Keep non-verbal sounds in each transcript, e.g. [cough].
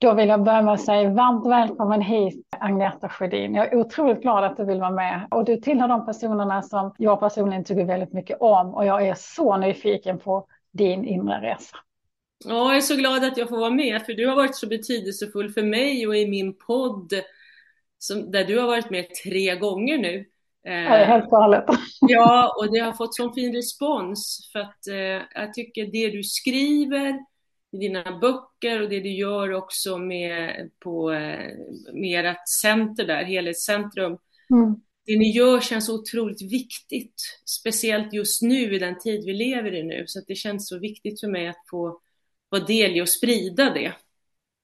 Då vill jag börja med att säga varmt välkommen hit Agneta Sjödin. Jag är otroligt glad att du vill vara med och du tillhör de personerna som jag personligen tycker väldigt mycket om och jag är så nyfiken på din inre resa. Ja, jag är så glad att jag får vara med för du har varit så betydelsefull för mig och i min podd som, där du har varit med tre gånger nu. Det är helt galet. Ja, och det har fått sån fin respons för att eh, jag tycker det du skriver i dina böcker och det du gör också med, på, eh, med ert center där, Helhetscentrum. Mm. Det ni gör känns otroligt viktigt, speciellt just nu i den tid vi lever i nu. Så det känns så viktigt för mig att få vara del i och sprida det.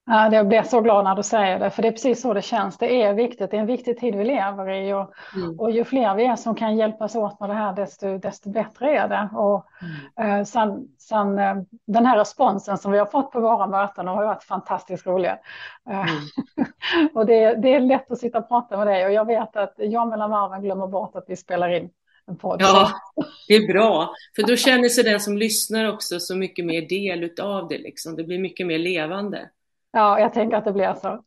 Ja, jag blir så glad när du säger det, för det är precis så det känns. Det är viktigt, det är en viktig tid vi lever i och, mm. och ju fler vi är som kan hjälpas åt med det här, desto, desto bättre är det. Och, mm. eh, sen, sen eh, den här responsen som vi har fått på våra möten har varit fantastiskt roliga. Eh, mm. [laughs] och det, det är lätt att sitta och prata med dig och jag vet att jag mellan varven glömmer bort att vi spelar in. Ja, det är bra, för då känner sig den som lyssnar också så mycket mer del av det. Liksom. Det blir mycket mer levande. Ja, jag tänker att det blir så.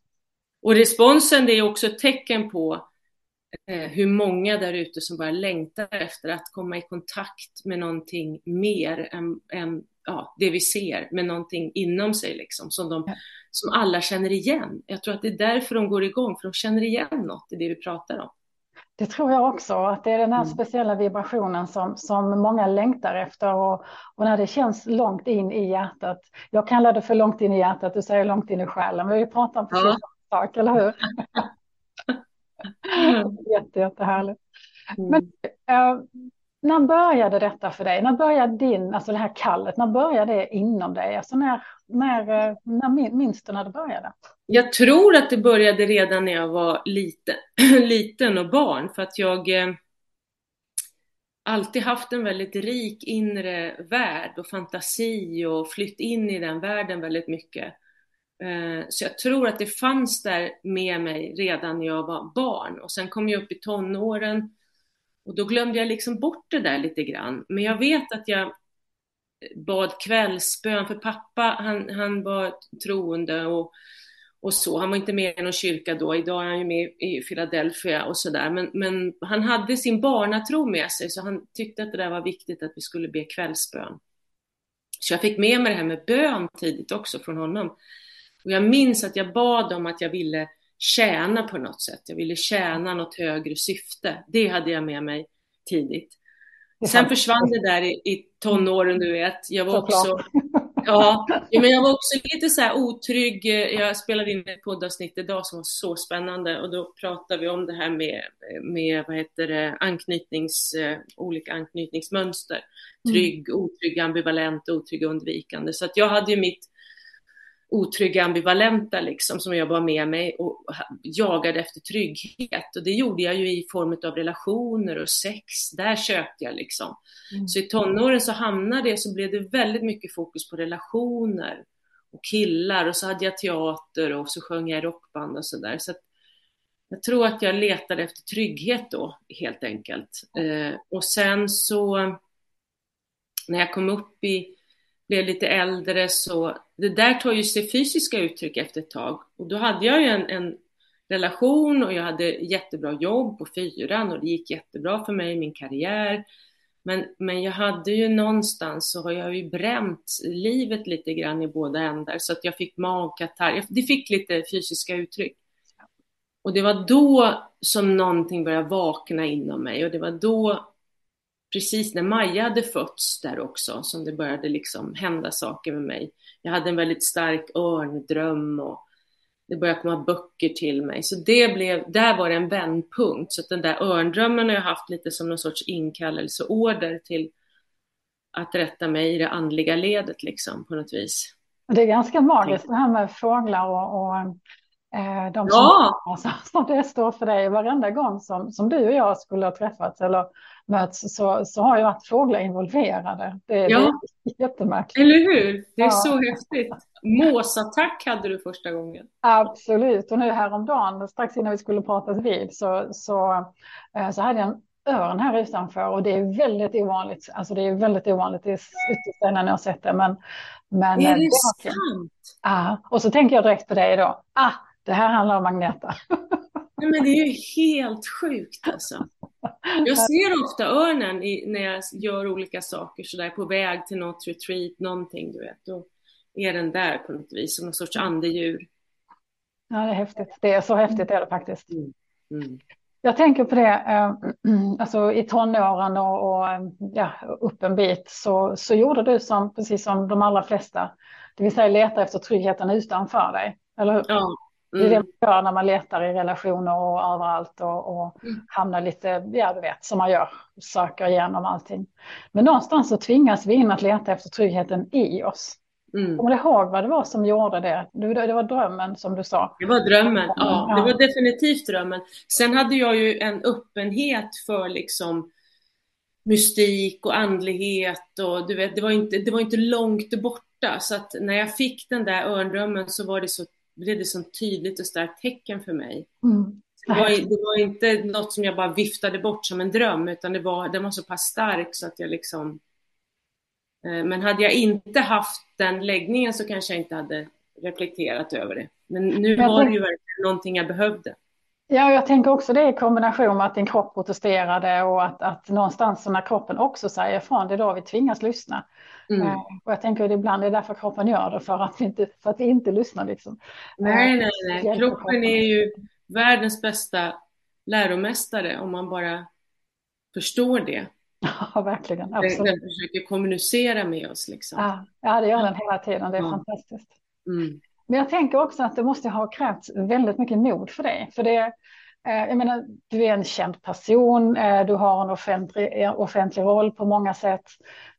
Och responsen det är också ett tecken på eh, hur många där ute som bara längtar efter att komma i kontakt med någonting mer än, än ja, det vi ser, med någonting inom sig liksom, som, de, som alla känner igen. Jag tror att det är därför de går igång, för de känner igen något i det vi pratar om. Det tror jag också, att det är den här mm. speciella vibrationen som, som många längtar efter och, och, när det känns långt in i hjärtat. Jag kallar det för långt in i hjärtat, du säger långt in i själen, men vi pratar om precis ja. samma sak, eller hur? [laughs] [laughs] Jätte, jättehärligt. Mm. Men äh, när började detta för dig? När började din, alltså det här kallet, när började det inom dig? Alltså när, när, eh, när minns du när det började? Jag tror att det började redan när jag var liten, [clears throat] liten och barn för att jag eh, alltid haft en väldigt rik inre värld och fantasi och flytt in i den världen väldigt mycket. Eh, så jag tror att det fanns där med mig redan när jag var barn och sen kom jag upp i tonåren och då glömde jag liksom bort det där lite grann. Men jag vet att jag bad kvällsbön för pappa, han, han var troende och, och så. Han var inte med i någon kyrka då, idag är han ju med i Philadelphia och sådär. Men, men han hade sin barnatro med sig så han tyckte att det där var viktigt att vi skulle be kvällsbön. Så jag fick med mig det här med bön tidigt också från honom. Och jag minns att jag bad om att jag ville tjäna på något sätt. Jag ville tjäna något högre syfte. Det hade jag med mig tidigt. Sen försvann det där i, i tonåren, du vet. Jag var också, ja, men jag var också lite så här otrygg. Jag spelade in ett poddavsnitt idag som var så spännande och då pratade vi om det här med, med vad heter det, anknytnings, olika anknytningsmönster. Trygg, mm. otrygg, ambivalent, otrygg, undvikande. Så att jag hade ju mitt otrygga ambivalenta liksom som jag var med mig och jagade efter trygghet. Och det gjorde jag ju i form av relationer och sex. Där sökte jag liksom. Mm. Så i tonåren så hamnade det, så blev det väldigt mycket fokus på relationer och killar och så hade jag teater och så sjöng jag i rockband och sådär. Så, där. jag tror att jag letade efter trygghet då helt enkelt. Eh, och sen så när jag kom upp i blev lite äldre så det där tar ju sig fysiska uttryck efter ett tag. Och då hade jag ju en, en relation och jag hade jättebra jobb på fyran och det gick jättebra för mig i min karriär. Men, men jag hade ju någonstans så har jag ju bränt livet lite grann i båda ändar så att jag fick magkatarr. Det fick lite fysiska uttryck. Och det var då som någonting började vakna inom mig och det var då precis när Maja hade fötts där också som det började liksom hända saker med mig. Jag hade en väldigt stark örndröm och det började komma böcker till mig. Så det blev, där var det en vändpunkt. Så den där örndrömmen har jag haft lite som någon sorts inkallelseorder till att rätta mig i det andliga ledet liksom på något vis. Det är ganska magiskt det här med fåglar och, och de som, [laughs] ja. som, det står för dig varenda gång som, som du och jag skulle ha träffats eller möts så, så har ju varit fåglar involverade. Det, ja. det är [laughs] jättemärkligt. Eller hur? Det är ja. så häftigt. Måsattack hade du första gången. Absolut, och nu häromdagen, strax innan vi skulle pratas vid, så, så, eh, så hade jag en örn här utanför och det är väldigt ovanligt. Alltså det är väldigt ovanligt, det är ytterst sällan jag har sett det. Men, men är det, det sant? Ja, och så tänker jag direkt på dig då. Ah, det här handlar om Magneta. Nej, men det är ju helt sjukt alltså. Jag ser ofta örnen i, när jag gör olika saker sådär på väg till något retreat, någonting du vet. Då är den där på något vis som någon sorts andedjur. Ja, det är häftigt. Det är så häftigt är det faktiskt. Mm. Mm. Jag tänker på det, eh, [clears throat] alltså i tonåren och, och ja, upp en bit så, så gjorde du som, precis som de allra flesta, det vill säga leta efter tryggheten utanför dig, eller hur? Ja, Mm. Det är det man gör när man letar i relationer och överallt och, och mm. hamnar lite, ja du vet, som man gör, söker igenom allting. Men någonstans så tvingas vi in att leta efter tryggheten i oss. Mm. Kommer du ihåg vad det var som gjorde det? Det var drömmen som du sa. Det var drömmen, ja. Det var definitivt drömmen. Sen hade jag ju en öppenhet för liksom mystik och andlighet och du vet, det var inte, det var inte långt borta. Så att när jag fick den där örndrömmen så var det så blev det så tydligt och starkt tecken för mig. Mm. Det, var, det var, inte något som jag bara viftade bort som en dröm, utan det var, den var så pass stark så att jag liksom... Eh, men hade jag inte haft den läggningen så kanske jag inte hade reflekterat över det. Men nu var det ju verkligen någonting jag behövde. Ja, jag tänker också det i kombination med att din kropp protesterade och att, att någonstans när kroppen också säger ifrån, det är då vi tvingas lyssna. Mm. Eh, och jag tänker att ibland är det därför kroppen gör det, för att vi inte, för att vi inte lyssnar. Liksom. Nej, nej, nej. Kroppen är ju världens bästa läromästare om man bara förstår det. [laughs] Ja, verkligen. Absolut. Den, den försöker kommunicera med oss. Liksom. Ja, ja, det gör den hela tiden. Det är ja. fantastiskt. Mm. Men jag tänker också att det måste ha krävts väldigt mycket mod för dig. För det, eh, jag menar, du är en känd person, eh, du har en offentlig, offentlig roll på många sätt.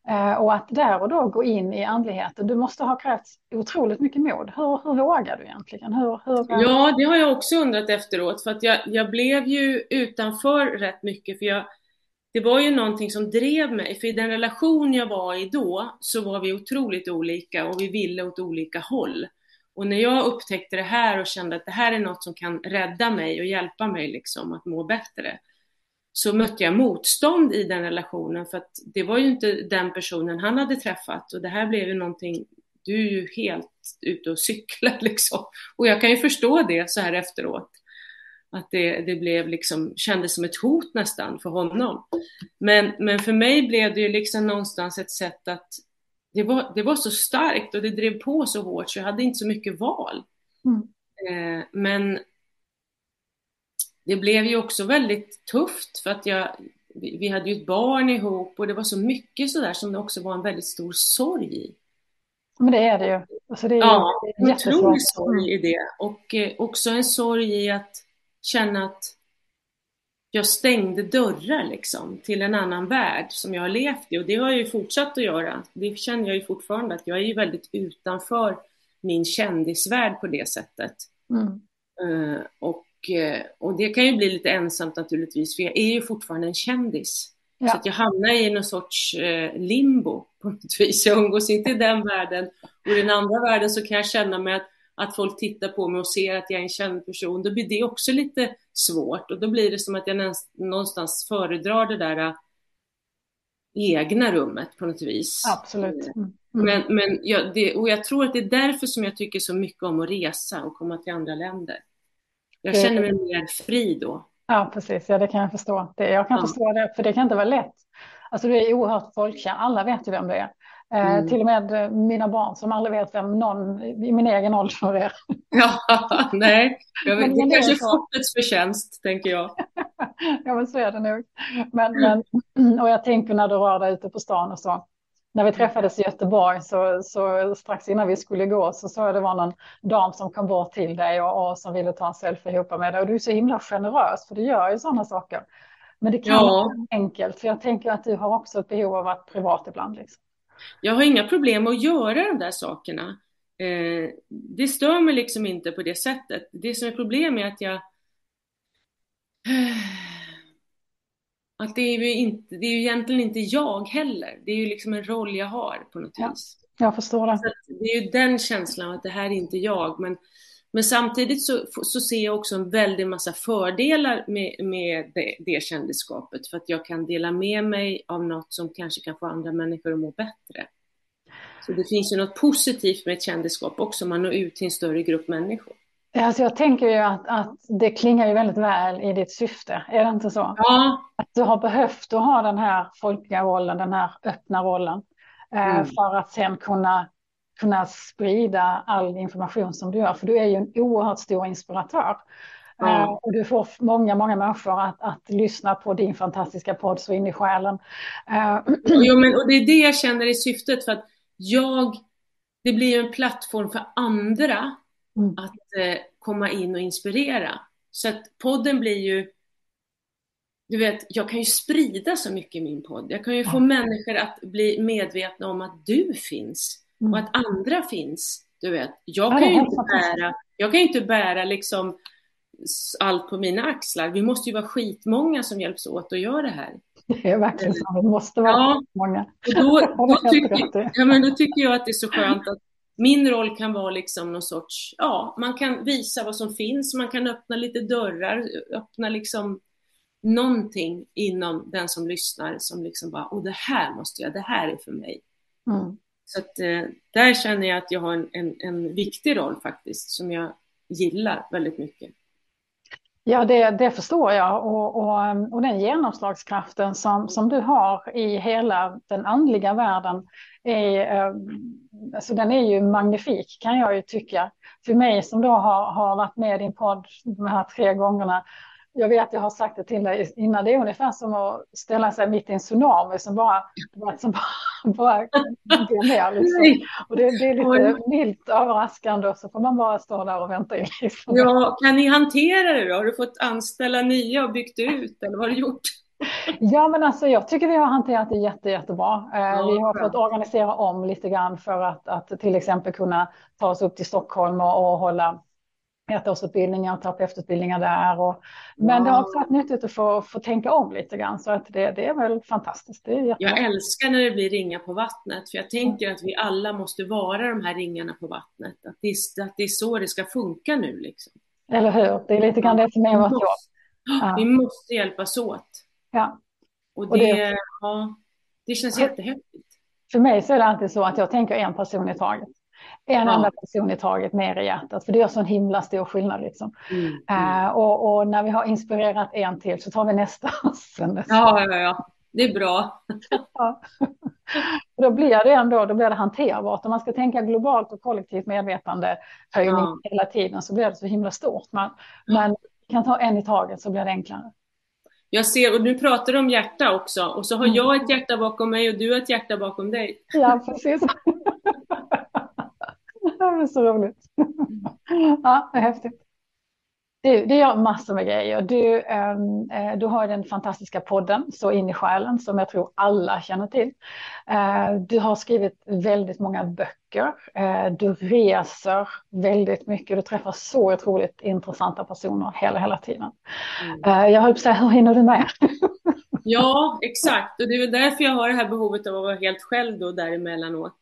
Eh, och att där och då gå in i andligheten, du måste ha krävts otroligt mycket mod. Hur, hur vågar du egentligen? Hur, hur... Ja, det har jag också undrat efteråt, för att jag, jag blev ju utanför rätt mycket, för jag, det var ju någonting som drev mig, för i den relation jag var i då så var vi otroligt olika och vi ville åt olika håll. Och när jag upptäckte det här och kände att det här är något som kan rädda mig och hjälpa mig liksom att må bättre, så mötte jag motstånd i den relationen för att det var ju inte den personen han hade träffat och det här blev ju någonting, du är ju helt ute och cyklar [laughs] liksom. Och jag kan ju förstå det så här efteråt. Att det, det blev liksom, kändes som ett hot nästan för honom. Men, men för mig blev det ju liksom någonstans ett sätt att det var, det var så starkt och det drev på så hårt så jag hade inte så mycket val. Mm. Eh, men det blev ju också väldigt tufft för att jag, vi hade ju ett barn ihop och det var så mycket sådär som det också var en väldigt stor sorg i. Men det är det ju. Alltså det är ja, en otrolig sorg i det. Och eh, också en sorg i att känna att jag stängde dörrar liksom till en annan värld som jag har levt i och det har jag ju fortsatt att göra. Det känner jag ju fortfarande att jag är ju väldigt utanför min kändisvärld på det sättet. Mm. Uh, och, uh, och det kan ju bli lite ensamt naturligtvis för jag är ju fortfarande en kändis. Ja. Så att jag hamnar i någon sorts uh, limbo på något vis. Jag umgås inte i den världen och i den andra världen så kan jag känna mig att att folk tittar på mig och ser att jag är en känd person, då blir det också lite svårt och då blir det som att jag någonstans föredrar det där äh, egna rummet på något vis. Absolut. Mm. mm. Men, men jag, det, och jag tror att det är därför som jag tycker så mycket om att resa och komma till andra länder. Jag känner mig mer fri då. Ja, precis. Ja, det kan jag förstå. Det, jag kan ja. förstå det, för det kan inte vara lätt. Alltså du är oerhört folkkär. Alla vet ju vem du är. Eh, mm. Till och med mina barn som aldrig vet vem någon i min egen ålder är. [laughs] Ja, nej, jag vet, det är kanske fortets förtjänst, tänker jag. [laughs] ja, men så är det nog. Men, men, [clears throat] och jag tänker när du rör dig ute på stan och så. När vi träffades i Göteborg så, så strax innan vi skulle gå så såg jag det var någon dam som kom bort till dig och, och som ville ta en selfie ihop med dig. Och du är så himla generös för du gör ju sådana saker. Men det kan ja. vara enkelt för jag tänker att du har också ett behov av att privat ibland. Liksom. Jag har inga problem att göra de där sakerna. Eh, det stör mig liksom inte på det sättet. Det som är problemet är att jag att det är ju inte, det är ju egentligen inte jag heller. Det är ju liksom en roll jag har på något ja, vis. Jag förstår det. Det är ju den känslan att det här är inte jag. Men, men samtidigt så, så ser jag också en väldig massa fördelar med, med det, det kändisskapet. För att jag kan dela med mig av något som kanske kan få andra människor att må bättre. Så det finns ju något positivt med ett kändisskap också, man når ut till en större grupp människor. Alltså jag tänker ju att, att det klingar ju väldigt väl i ditt syfte, är det inte så? Ja. Att du har behövt att ha den här folkliga rollen, den här öppna rollen, eh, mm. för att sen kunna kunna sprida all information som du gör, för du är ju en oerhört stor inspiratör. Mm. Och du får många, många människor att, att lyssna på din fantastiska podd så in i själen. Uh, [clears throat] jo, men, och det är det jag känner i syftet, för att jag, det blir en plattform för andra mm. att uh, komma in och inspirera. Så att podden blir ju, du vet, jag kan ju sprida så mycket i min podd. Jag kan ju få människor att bli medvetna om att du finns och att andra finns. Du vet, jag kan ju inte bära, jag kan inte bära liksom allt på mina axlar. Vi måste ju vara skitmånga som hjälps åt att göra det här. [laughs] Det är verkligen så, vi måste vara ja, många. Då, [laughs] då, tycker, ja, men då tycker jag att det är så skönt att min roll kan vara liksom någon sorts, ja, man kan visa vad som finns, man kan öppna lite dörrar, öppna liksom någonting inom den som lyssnar som liksom bara, åh det här måste jag, det här är för mig. Mm. Så att, eh, där känner jag att jag har en, en, en, viktig roll faktiskt, som jag gillar väldigt mycket. Ja, det, det förstår jag. Och, och, eh, och, den genomslagskraften som, som du har i hela den andliga världen, är, eh, alltså den är ju magnifik kan jag ju tycka. För mig som då har, har varit med i din podd de här tre gångerna jag vet, jag har sagt det till dig innan, det är ungefär som att ställa sig mitt i en tsunami som bara, som bara, [laughs] bara går ner. Liksom. Och det, det, är lite milt överraskande och så får man bara stå där och vänta in. Liksom. Ja, kan ni hantera det då? Har du fått anställa nya och byggt ut eller vad har du gjort? Ja, men alltså jag tycker vi har hanterat det jätte, jättebra. Eh, ja, vi har fått organisera om lite grann för att, att till exempel kunna ta oss upp till Stockholm och, och hålla ettårsutbildningar och terapeututbildningar där. Och, men wow. det har också varit nyttigt att få, få tänka om lite grann så att det, det är väl fantastiskt. Är jag älskar när det blir ringar på vattnet för jag tänker mm. att vi alla måste vara de här ringarna på vattnet. Att det, att det är så det ska funka nu liksom. Eller hur, det är lite grann det som är vårt jobb. Ja. [gasps] Vi måste hjälpas åt. Ja. Och det, och det, ja, det känns jättehäftigt. För mig så är det alltid så att jag tänker en person i taget en ja. enda person i taget ner i hjärtat, för det gör så en himla stor skillnad. Liksom. Mm, mm. Uh, och, och, när vi har inspirerat en till så tar vi nästa. [laughs] sen nästa. Ja, ja, ja, det är bra. [laughs] ja. [laughs] då blir det ändå då blir det hanterbart. Om man ska tänka globalt och kollektivt medvetande höjning ja. hela tiden så blir det så himla stort. Men, men kan ta en i taget så blir det enklare. Jag ser, och nu pratar du om hjärta också, och så har mm. jag ett hjärta bakom mig och du har ett hjärta bakom dig. Ja, precis. Det är så roligt. [laughs] Ja, det är häftigt. Du, du gör massor med grejer. Du, ehm, eh, du har den fantastiska podden Så in i själen som jag tror alla känner till. Eh, du har skrivit väldigt många böcker. Eh, du reser väldigt mycket. Du träffar så otroligt intressanta personer hela, hela tiden. Mm. Eh, jag höll på att säga, hur hinner du med? ja, exakt. Och det är väl därför jag har det här behovet av att vara helt själv då däremellanåt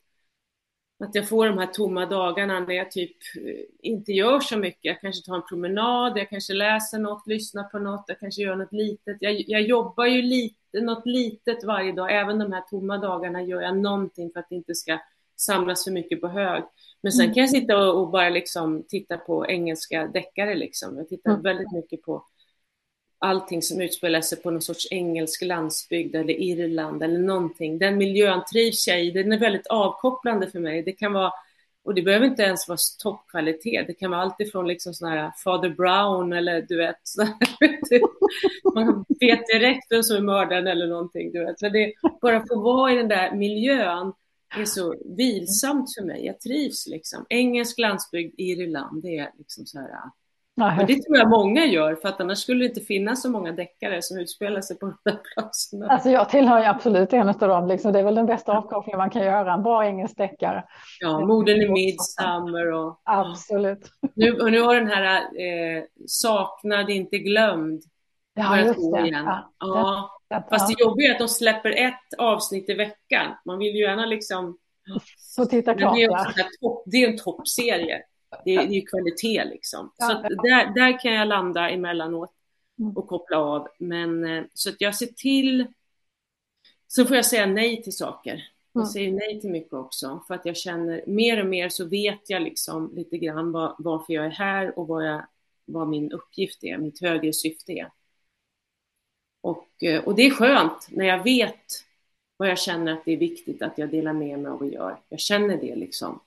att jag får de här tomma dagarna när jag typ eh, inte gör så mycket. Jag kanske tar en promenad, jag kanske läser något, lyssnar på något, jag kanske gör något litet. Jag, jag jobbar ju lite, något litet varje dag. Även de här tomma dagarna gör jag någonting för att det inte ska samlas för mycket på hög. Men sen mm. kan jag sitta och, och bara liksom titta på engelska deckare liksom. Jag tittar mm. väldigt mycket på allting som utspelar sig på någon sorts engelsk landsbygd eller Irland eller någonting. Den miljön trivs jag i. Den är väldigt avkopplande för mig. Det kan vara, och det behöver inte ens vara toppkvalitet. Det kan vara alltifrån liksom sån här Father Brown eller du vet, [laughs] man vet direkt vem som är mördaren eller någonting. Du vet. Men det, bara få vara i den där miljön är så vilsamt för mig. Jag trivs liksom. Engelsk landsbygd, Irland, det är liksom så här men det tror jag många gör, för att annars skulle det inte finnas så många deckare som utspelar sig på de där platserna. Alltså jag tillhör ju absolut en av dem, liksom. det är väl den bästa avkopplingen man kan göra, en bra engelsk deckare. Ja, morden i Midsummer och... Absolut. Nu, och nu har den här eh, Saknad, inte glömd Ja, just det. Igen. Ja, ja. Det, Fast det jobbiga är att de släpper ett avsnitt i veckan. Man vill ju gärna liksom... Få titta klart, det, är ja. topp, det är en toppserie. Det är, ju kvalitet liksom. Så där, där kan jag landa emellanåt mm. och koppla av. Men eh, så att jag ser till. Så får jag säga nej till saker. Jag mm. säger nej till mycket också för att jag känner mer och mer så vet jag liksom lite grann var, varför jag är här och vad, jag, vad min uppgift är, mitt högre syfte är. Och, eh, och det är skönt när jag vet vad jag känner att det är viktigt att jag delar med mig av och gör. Jag känner det liksom.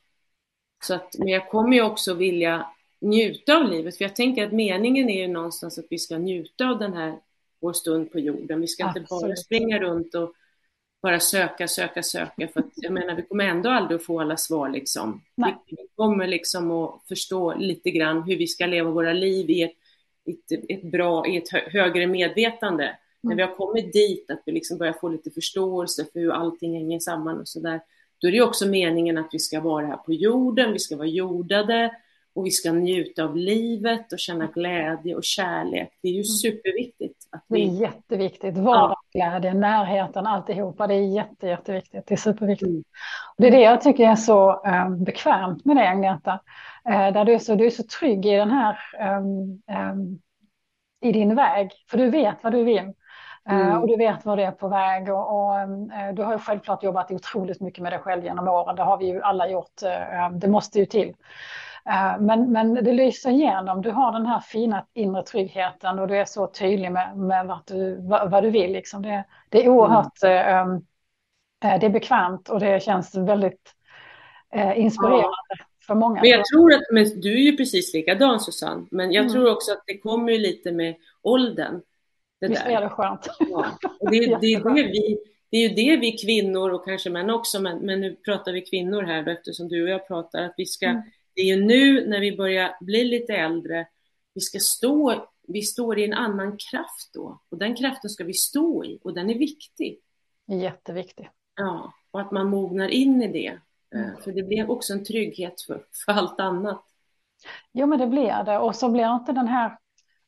Så att, men jag kommer ju också vilja njuta av livet, för jag tänker att meningen är ju någonstans att vi ska njuta av den här vår stund på jorden. Vi ska Absolut. inte bara springa runt och bara söka, söka, söka, för att jag menar, vi kommer ändå aldrig att få alla svar liksom. Nej. Vi kommer liksom att förstå lite grann hur vi ska leva våra liv i ett, ett, ett bra, i ett högre medvetande. Mm. När vi har kommit dit, att vi liksom börjar få lite förståelse för hur allting hänger samman och sådär, då är det också meningen att vi ska vara här på jorden, vi ska vara jordade och vi ska njuta av livet och känna glädje och kärlek. Det är ju mm. superviktigt. Att vi... Det är jätteviktigt. Vardagsglädje, ja. närheten, alltihopa. Det är jätte, jätteviktigt. Det är superviktigt. Mm. Det är det jag tycker är så um, bekvämt med dig, Agneta. Uh, där du är, så, du är så trygg i den här um, i din väg, för du vet vad du vill. Eh, mm. Och du vet var det är på väg och, och uh, du har ju självklart jobbat otroligt mycket med dig själv genom åren. Det har vi ju alla gjort. Uh, det måste ju till. Men, men det lyser igenom. Du har den här fina inre tryggheten och du är så tydlig med, med vad, du, vad, vad du vill. Liksom. Det, det är oerhört mm. det är bekvämt och det känns väldigt inspirerande. Ja. För många. Men jag tror att, men du är ju precis likadan Susanne, men jag mm. tror också att det kommer lite med åldern. Det Visst är det skönt? Ja. Och det, det, är [laughs] det, vi, det är ju det vi kvinnor och kanske män också, men, men nu pratar vi kvinnor här eftersom du och jag pratar, att vi ska, mm. det är ju nu när vi börjar bli lite äldre, vi ska stå, vi står i en annan kraft då och den kraften ska vi stå i och den är viktig. Jätteviktig. Ja, och att man mognar in i det. Eh, mm. För det blir också en trygghet för, för allt annat. Jo, men det blir det. Och så blir inte den här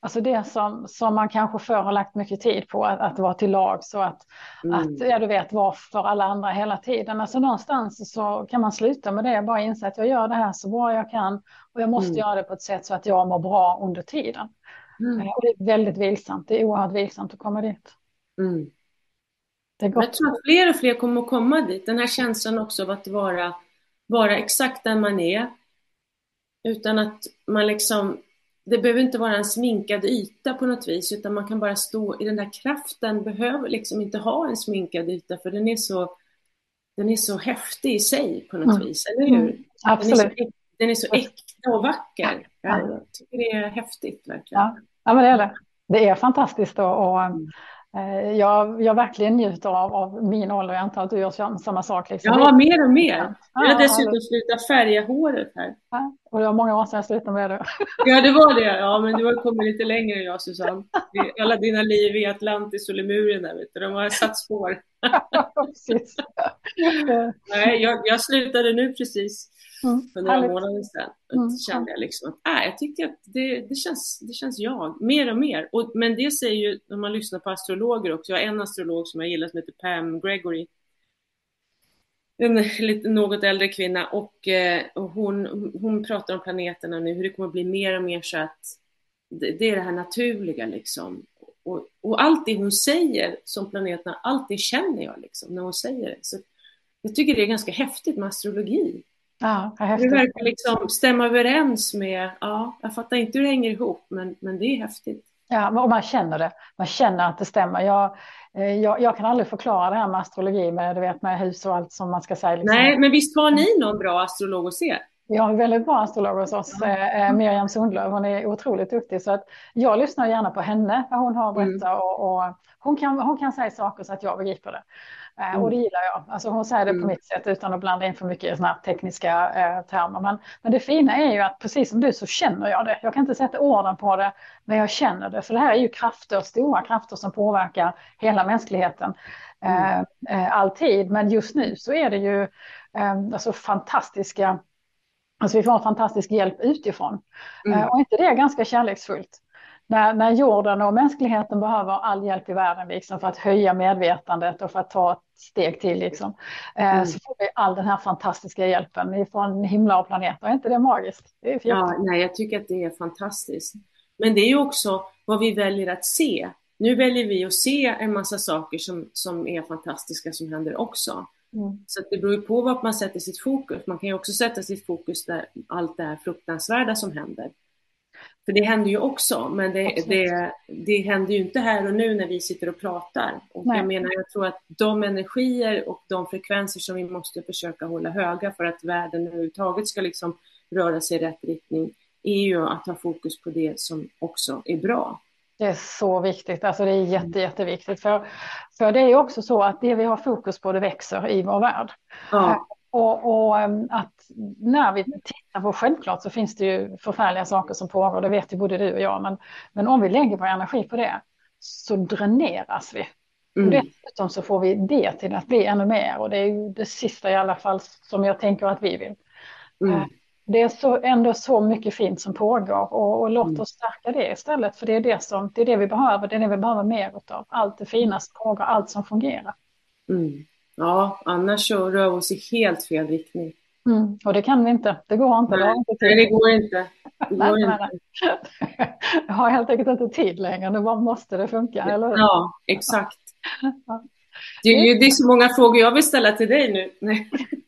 Alltså det som, som man kanske förr har lagt mycket tid på, att, att vara till lag så att, mm. att ja, du vet, vara för alla andra hela tiden. Alltså någonstans så kan man sluta med det, bara inse att jag gör det här så bra jag kan och jag måste mm. göra det på ett sätt så att jag mår bra under tiden. Mm. Eh, och det är väldigt vilsamt, det är oerhört vilsamt att komma dit. Mm. Det Jag tror att fler och fler kommer att komma dit, den här känslan också av att vara, vara exakt där man är, utan att man liksom det behöver inte vara en sminkad yta på något vis, utan man kan bara stå i den där kraften, behöver liksom inte ha en sminkad yta, för den är så, den är så häftig i sig på något mm. vis, eller hur? Mm. Absolut. Den är, så, den är så äkta och vacker. Jag tycker det är häftigt verkligen. Ja. Ja, men det är det. Det är fantastiskt och, och eh, jag, jag verkligen njuter av, av min ålder. Jag antar att du gör samma sak. Liksom. Ja, mer och mer. Jag har dessutom slutat färga håret här. Ja, och det var många år sedan jag slutade med det. [laughs] Ja, det var det. Ja, men du har kommit lite längre än jag, Susanne. Alla dina liv i Atlantis och Lemurien där, vet du. De har satt spår. [laughs] [laughs] Nej, jag, jag slutade nu precis. Mm, för några månader sedan. Mm, kände jag liksom att äh, jag tycker att det, det, känns, det känns jag, mer och mer. Och, men det säger ju, när man lyssnar på astrologer också, jag har en astrolog som jag gillar som heter Pam Gregory. En lite, något äldre kvinna och, eh, och hon, hon pratar om planeterna nu, hur det kommer att bli mer och mer så att det, det är det här naturliga liksom. Och, och allt det hon säger som planeterna, allt det känner jag liksom när hon säger det. Så jag tycker det är ganska häftigt med astrologi. Ja, det verkar liksom stämma överens med, ja, jag fattar inte hur det hänger ihop, men, men det är häftigt. Ja, och man känner det. Man känner att det stämmer. Jag, eh, jag, jag, kan aldrig förklara det här med astrologi, med, du vet, med hus och allt som man ska säga. Liksom. Nej, men visst har ni någon bra astrolog att se? Vi har en väldigt bra astrolog hos oss, eh, eh, Miriam Sundlöv. Hon är otroligt duktig. Så att jag lyssnar gärna på henne, vad hon har att berätta. Mm. Och, och, hon, kan, hon kan säga saker så att jag begriper det. Eh, mm. Och det gillar jag. Alltså hon säger det på mm. mitt sätt utan att blanda in för mycket såna tekniska eh, termer. Men, men det fina är ju att precis som du så känner jag det. Jag kan inte sätta orden på det, men jag känner det. För det här är ju krafter, stora krafter som påverkar hela mänskligheten. Mm. Eh, eh alltid, men just nu så är det ju alltså fantastiska Alltså vi får en fantastisk hjälp utifrån. Mm. Eh, och inte det är ganska kärleksfullt? när, när jorden och mänskligheten behöver all hjälp i världen liksom, för att höja medvetandet och för att ta ett steg till, liksom, eh, mm. så får vi all den här fantastiska hjälpen från himla och planeter. Är inte det magiskt? Det är ja, nej, jag tycker att det är fantastiskt. Men det är ju också vad vi väljer att se. Nu väljer vi att se en massa saker som, som är fantastiska som händer också. Mm. Så det beror ju på vart man sätter sitt fokus. Man kan ju också sätta sitt fokus där allt det här fruktansvärda som händer. För det händer ju också, men det, det, det händer ju inte här och nu när vi sitter och pratar. Och jag menar, jag tror att de energier och de frekvenser som vi måste försöka hålla höga för att världen överhuvudtaget ska liksom röra sig i rätt riktning, är ju att ha fokus på det som också är bra. Det är så viktigt, alltså det är jätte, jätteviktigt. För, för det är också så att det vi har fokus på, det växer i vår värld. Ja. Och, och, ehm, att när vi tittar på, självklart så finns det ju förfärliga saker som pågår, det vet ju både du och jag, men, men om vi lägger vår energi på det så dräneras vi. Mm. Och dessutom så får vi det till att bli ännu mer och det är ju det sista i alla fall som jag tänker att vi vill. Mm. Det är så, ändå så mycket fint som pågår och, och låt mm. oss stärka det istället för det är det, som, det är det vi behöver, det är det vi behöver mer av. Allt det fina som pågår, allt som fungerar. Mm. Ja, annars så rör vi oss i helt fel riktning. Mm, och det kan vi inte. Det går inte. Nej, det, inte det går inte. Det går nej, inte. Nej, [laughs] Jag har helt enkelt inte tid längre. Nu bara måste det funka, eller hur? Ja, exakt. [laughs] Det är, det är så många frågor jag vill ställa till dig nu. Nej. [laughs]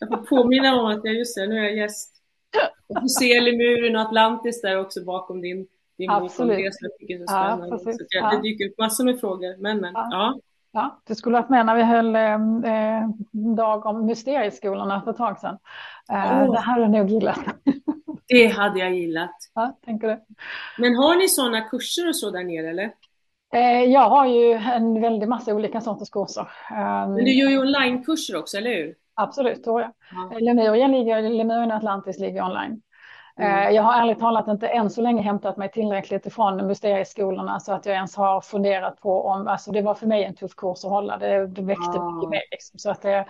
Jag får påminna om att jag just det, nu är jag gäst. Jag får se Lemuren och Atlantis där också bakom din, din bok om det som jag tycker är så spännande. Ja, så jag, det dyker upp massor med frågor. Men, men, ja. ja. Ja, du skulle varit med när vi höll ehm, eh, dag om mysterieskolorna för ett tag sedan. Eh, oh. Det hade du nog gillat. Det hade jag gillat. Ja, tänker du. Men har ni sådana kurser och så där nere eller? Eh, jag har ju en väldig massa olika sorters kurser. Men du gör ju onlinekurser också, eller hur? Absolut, tror jag. Ja. Lemurien ligger, Lemurien Atlantis ligger online. Mm. Eh, jag har ärligt talat inte än så länge hämtat mig tillräckligt ifrån mysterieskolorna så att jag ens har funderat på om, alltså det var för mig en tuff kurs att hålla, det, det väckte ah. mycket mer liksom. Så att det,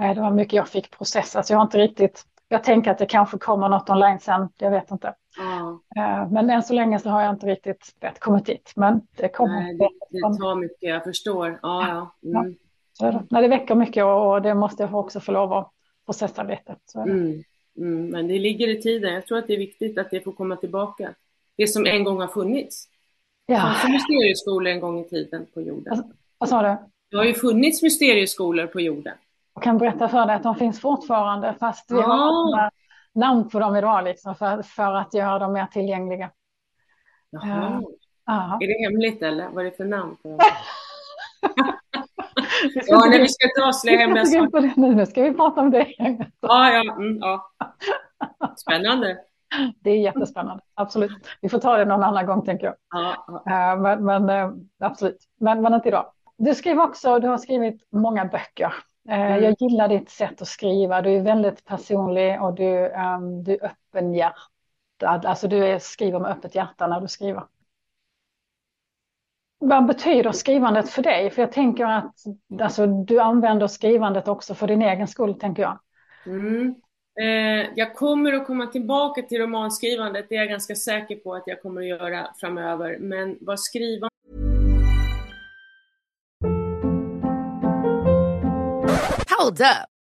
eh, det var mycket jag fick processa, så jag har inte riktigt, jag tänker att det kanske kommer något online sen, jag vet inte. Ah. Men än så länge så har jag inte riktigt vet, kommit dit, men det kommer. Nej, det, det tar mycket, jag förstår. Ah, ja. Mm. Ja. Det, Nej, det väcker mycket och det måste jag också få lov att processa lite. Så det. Mm. Mm, men det ligger i tiden. Jag tror att det är viktigt att det får komma tillbaka. Det som en gång har funnits. Ja. Det fanns mysterieskolor en gång i tiden på jorden. Vad, vad sa du? Det har ju funnits mysterieskolor på jorden. Jag kan berätta för dig att de finns fortfarande fast vi ah. har namn på dem idag liksom, för, för att göra dem mer tillgängliga. Jaha. Uh, är det hemligt eller? Vad är det för namn på dem? [laughs] ja, nej, vi ska inte avslöja hemliga saker. Nu, nu ska vi prata om det. ja, ja, mm, ja. Spännande. Det är jättespännande, absolut. Vi får ta det någon annan gång tänker jag. Ja, ja. Eh, Men, men eh, absolut, men, men inte idag. Du skriver också, du har skrivit många böcker. Eh, Mm. Jag gillar ditt sätt att skriva. Du är väldigt personlig och du, ehm, du är öppenhjärtad. Alltså du är, skriver med öppet hjärta när du skriver. Vad betyder skrivandet för dig? För jag tänker att alltså, du använder skrivandet också för din egen skull, tänker jag. Mm. Eh, jag kommer att komma tillbaka till romanskrivandet, det är jag ganska säker på att jag kommer att göra framöver. Men vad skriva Hold up.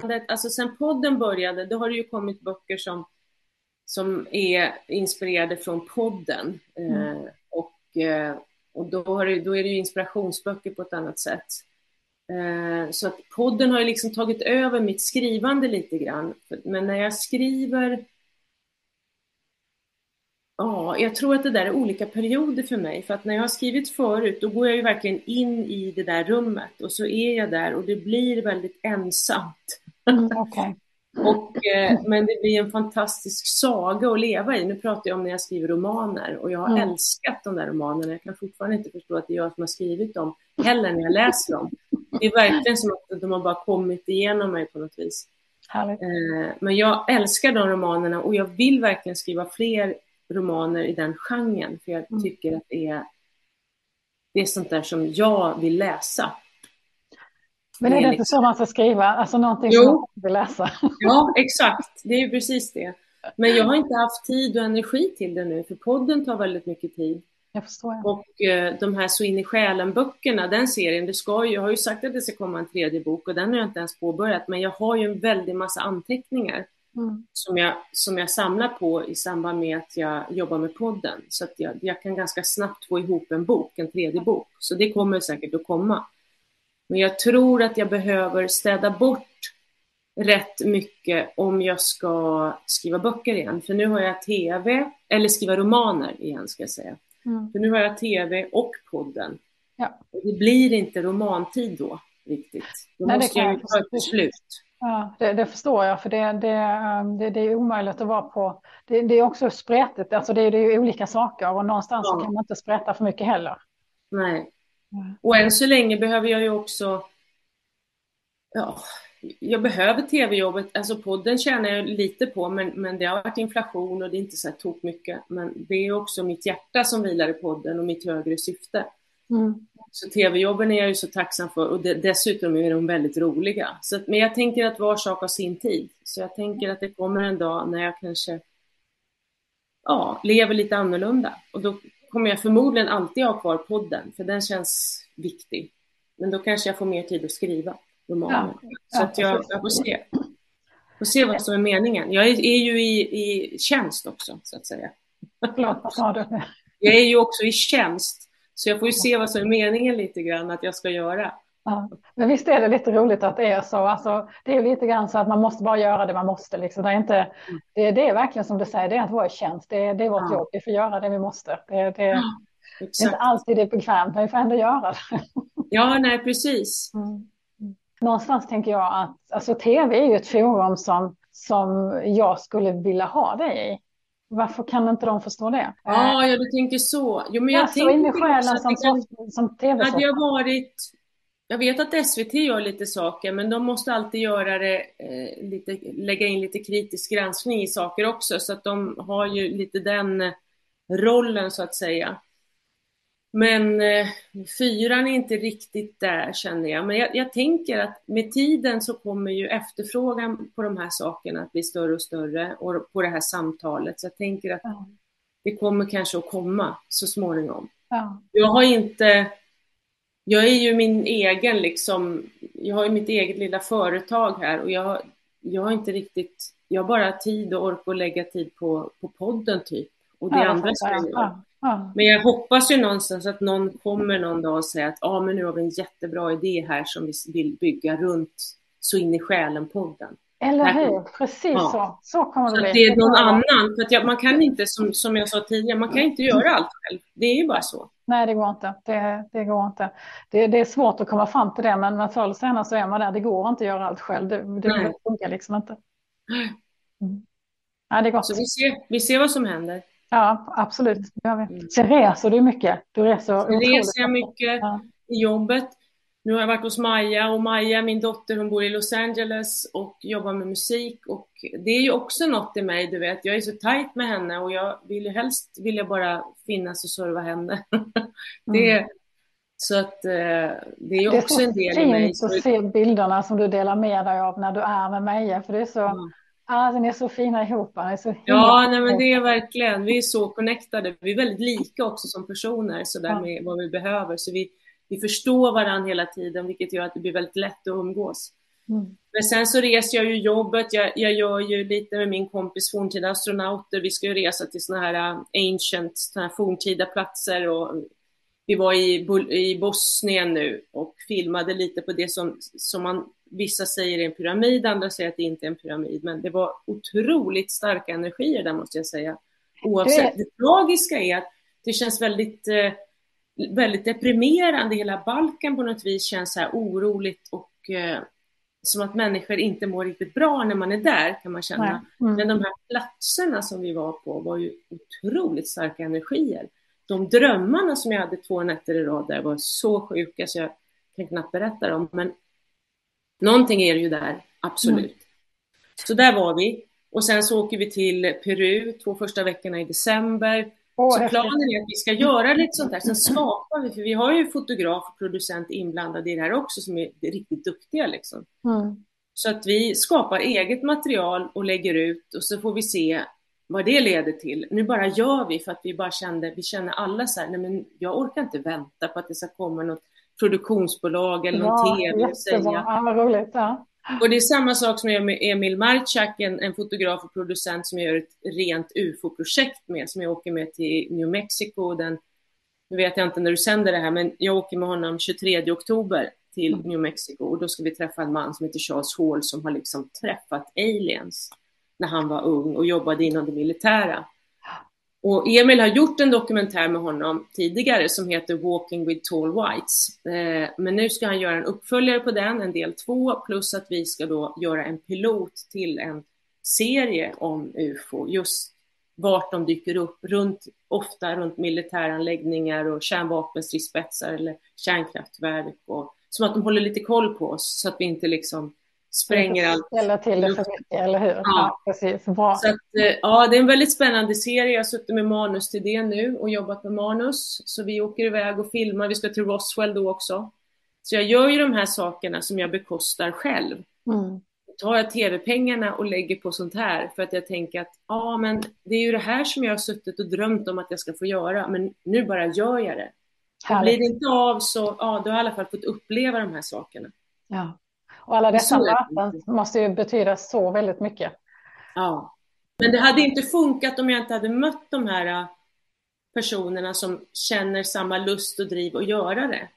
today. Alltså sen podden började, då har det ju kommit böcker som, som är inspirerade från podden. Eh, och eh, och då, det, då är det ju inspirationsböcker på ett annat sätt. Eh, så att podden har ju liksom tagit över mitt skrivande lite grann. Men när jag skriver Ja, jag tror att det där är olika perioder för mig. För att när jag har skrivit förut, då går jag ju verkligen in i det där rummet och så är jag där och det blir väldigt ensamt. Mm, [laughs] Okej. Och, eh, men det blir en fantastisk saga att leva i. Nu pratar jag om när jag skriver romaner och jag har Mm. älskat de där romanerna. Jag kan fortfarande inte förstå att det är jag som har skrivit dem heller när jag läser dem. Det är verkligen som att de har bara kommit igenom mig på något vis. Eh, Men jag älskar de romanerna och jag vill verkligen skriva fler romaner i den genren för jag Mm. tycker att det är, det är sånt där som jag vill läsa. Men är Det inte så man ska skriva? Alltså någonting Jo. som man vill läsa? [laughs] Ja, exakt. Det är ju precis det. Men jag har inte haft tid och energi till det nu, för podden tar väldigt mycket tid. Jag förstår. Och eh, de här Så in i själen-böckerna, den serien, det ska ju, jag har ju sagt att det ska komma en tredje bok och den har jag inte ens påbörjat, men jag har ju en väldig massa anteckningar Mm. som jag, som jag samlar på i samband med att jag jobbar med podden. Så att jag, jag kan ganska snabbt få ihop en bok, en tredje bok. Så det kommer säkert att komma. Men jag tror att jag behöver städa bort rätt mycket om jag ska skriva böcker igen. För nu har jag tv, eller skriva romaner igen ska jag säga. Mm. För nu har jag tv och podden. Ja. Och det blir inte romantid då riktigt. Då Nej, måste jag ju ta ett beslut. Ja, det, det förstår jag, för det, det, um, det, det är omöjligt att vara på... Det, det är också spretigt, alltså det, är ju olika saker och någonstans så Ja. kan man inte spreta för mycket heller. Nej. Och än så länge behöver jag ju också, ja, jag behöver tv-jobbet, alltså podden tjänar jag lite på, men, men det har varit inflation och det är inte så här tok mycket. Men det är också mitt hjärta som vilar i podden och mitt högre syfte. Mm. Så tv-jobben är jag ju så tacksam för och de, dessutom är de väldigt roliga. Så, att- men jag tänker att var sak har sin tid. Så jag tänker att det kommer en dag när jag kanske ja, lever lite annorlunda. Och då kommer jag förmodligen alltid ha kvar podden, för den känns viktig. Men då kanske jag får mer tid att skriva romaner. Ja, så att jag, jag får se. Får se vad som är meningen. Jag är, är ju i, i tjänst också, så att säga. Förlåt, vad sa du? Jag är ju också i tjänst, så jag får ju se vad som är meningen lite grann att jag ska göra. Ja. Men visst är det lite roligt att det är så. Alltså, det är lite grann så att man måste bara göra det man måste. Liksom. Det, är inte, det, det är verkligen som du säger, det är att vara i tjänst. Det, är- det är vårt Ja. jobb, vi får göra det vi måste. Det, det, det är inte alltid det är bekvämt, men vi får ändå göra det. [laughs] Ja, nej, precis. Någonstans tänker jag att alltså, tv är ju ett forum som, som jag skulle vilja ha dig i. Varför kan inte de förstå det? Ja, ja, du tänker så. Jo, men ja, jag så in i tänker själen som, som, som tv Hade jag varit... Jag vet att SVT gör lite saker, men de måste alltid göra det, eh, lite, lägga in lite kritisk granskning i saker också, så att de har ju lite den rollen så att säga. Men eh, fyran är inte riktigt där känner jag. Men jag, jag, tänker att med tiden så kommer ju efterfrågan på de här sakerna att bli större och större och på det här samtalet. Så jag tänker att ja. det kommer kanske att komma så småningom. Ja. Jag har inte, jag är ju min egen liksom, jag har ju mitt eget lilla företag här och jag, jag har inte riktigt, jag har bara tid och ork att lägga tid på, på podden typ. Och det ja, andra ska jag göra. Men jag hoppas ju någonstans att någon kommer någon dag och säger att ah, men nu har vi en jättebra idé här som vi vill bygga runt Så in i själen-podden. Eller hur, precis ja. så. Så kommer det bli. det är någon annan. För att jag, man kan inte, som, som jag sa tidigare, man kan inte göra allt själv. Det är ju bara så. Nej, det går inte. Det, det går inte. Det, det, är svårt att komma fram till det, men, men förr eller senare så är man där. Det går inte att göra allt själv. Det, det funkar liksom inte. Mm. Ja, det är gott. Så vi ser, vi ser vad som händer. Ja, absolut. Det gör vi. Mm. Sen reser du mycket. Du reser Sen reser jag mycket ja. i jobbet. Nu har jag varit hos Maja och Maja, min dotter, hon bor i Los Angeles och jobbar med musik och det är ju också något i mig, du vet. Jag är så tajt med henne och jag vill ju helst vilja bara finnas och serva henne. [laughs] det, mm. Så att eh, det är också en del i mig. Det är så fint att se bilderna som du delar med dig av när du är med Maja, för det är så mm Ah, ni är så fina ihop. Är så ja, nej, men det är verkligen. Vi är så connectade. Vi är väldigt lika också som personer, så där med vad vi behöver. Så vi, vi förstår varandra hela tiden, vilket gör att det blir väldigt lätt att umgås. Mm. Men sen så reser jag ju jobbet. Jag, jag gör ju lite med min kompis forntida astronauter. Vi ska ju resa till sådana här uh, ancient, såna här forntida platser och vi var i, i Bosnien nu och filmade lite på det som, som man Vissa säger är en pyramid, andra säger att det inte är en pyramid, men det var otroligt starka energier där måste jag säga. Oavsett. Det, det tragiska är att det känns väldigt, eh, väldigt deprimerande. Hela Balkan på något vis känns så här oroligt och eh, som att människor inte mår riktigt bra när man är där kan man känna. Mm. Men de här platserna som vi var på var ju otroligt starka energier. De drömmarna som jag hade två nätter i rad där var så sjuka så jag kan knappt berätta dem. Men Någonting är det ju där, absolut. Mm. Så där var vi. Och sen så åker vi till Peru två första veckorna i december. Oh, så planen är att vi ska göra lite sånt där. Sen skapar vi, för vi har ju fotograf och producent inblandade i det här också som är riktigt duktiga liksom. Mm. Så att vi skapar eget material och lägger ut och så får vi se vad det leder till. Nu bara gör vi för att vi bara kände, vi känner alla så här, nej men jag orkar inte vänta på att det ska komma något produktionsbolag eller någon ja, tv och säga. Ja, roligt. Ja. Och det är samma sak som jag gör med Emil Marchak, en, en fotograf och producent som jag gör ett rent UFO-projekt med, som jag åker med till New Mexico. Den, nu vet jag inte när du sänder det här, men jag åker med honom 23 oktober till mm. New Mexico och då ska vi träffa en man som heter Charles Hall som har liksom träffat aliens när han var ung och jobbade inom det militära. Och Emil har gjort en dokumentär med honom tidigare som heter Walking with Tall Whites. Eh, men nu ska han göra en uppföljare på den, en del två, plus att vi ska då göra en pilot till en serie om UFO, just vart de dyker upp, runt, ofta runt militäranläggningar och kärnvapenstridsspetsar eller kärnkraftverk. Och, som att de håller lite koll på oss så att vi inte liksom spränger allt. Ställer till det för mycket, eller hur? Ja, ja precis. Bra. Så att, eh, ja, det är en väldigt spännande serie. Jag har suttit med manus till det nu och jobbat med manus. Så vi åker iväg och filmar. Vi ska till Roswell då också. Så jag gör ju de här sakerna som jag bekostar själv. Mm. Tar jag tv-pengarna och lägger på sånt här för att jag tänker att ja, men det är ju det här som jag har suttit och drömt om att jag ska få göra, men nu bara gör jag det. Och blir det inte av så, ja, då har jag i alla fall fått uppleva de här sakerna. Ja. Och alla dessa möten måste ju betyda så väldigt mycket. Ja, men det hade inte funkat om jag inte hade mött de här äh, personerna som känner samma lust och driv att göra det.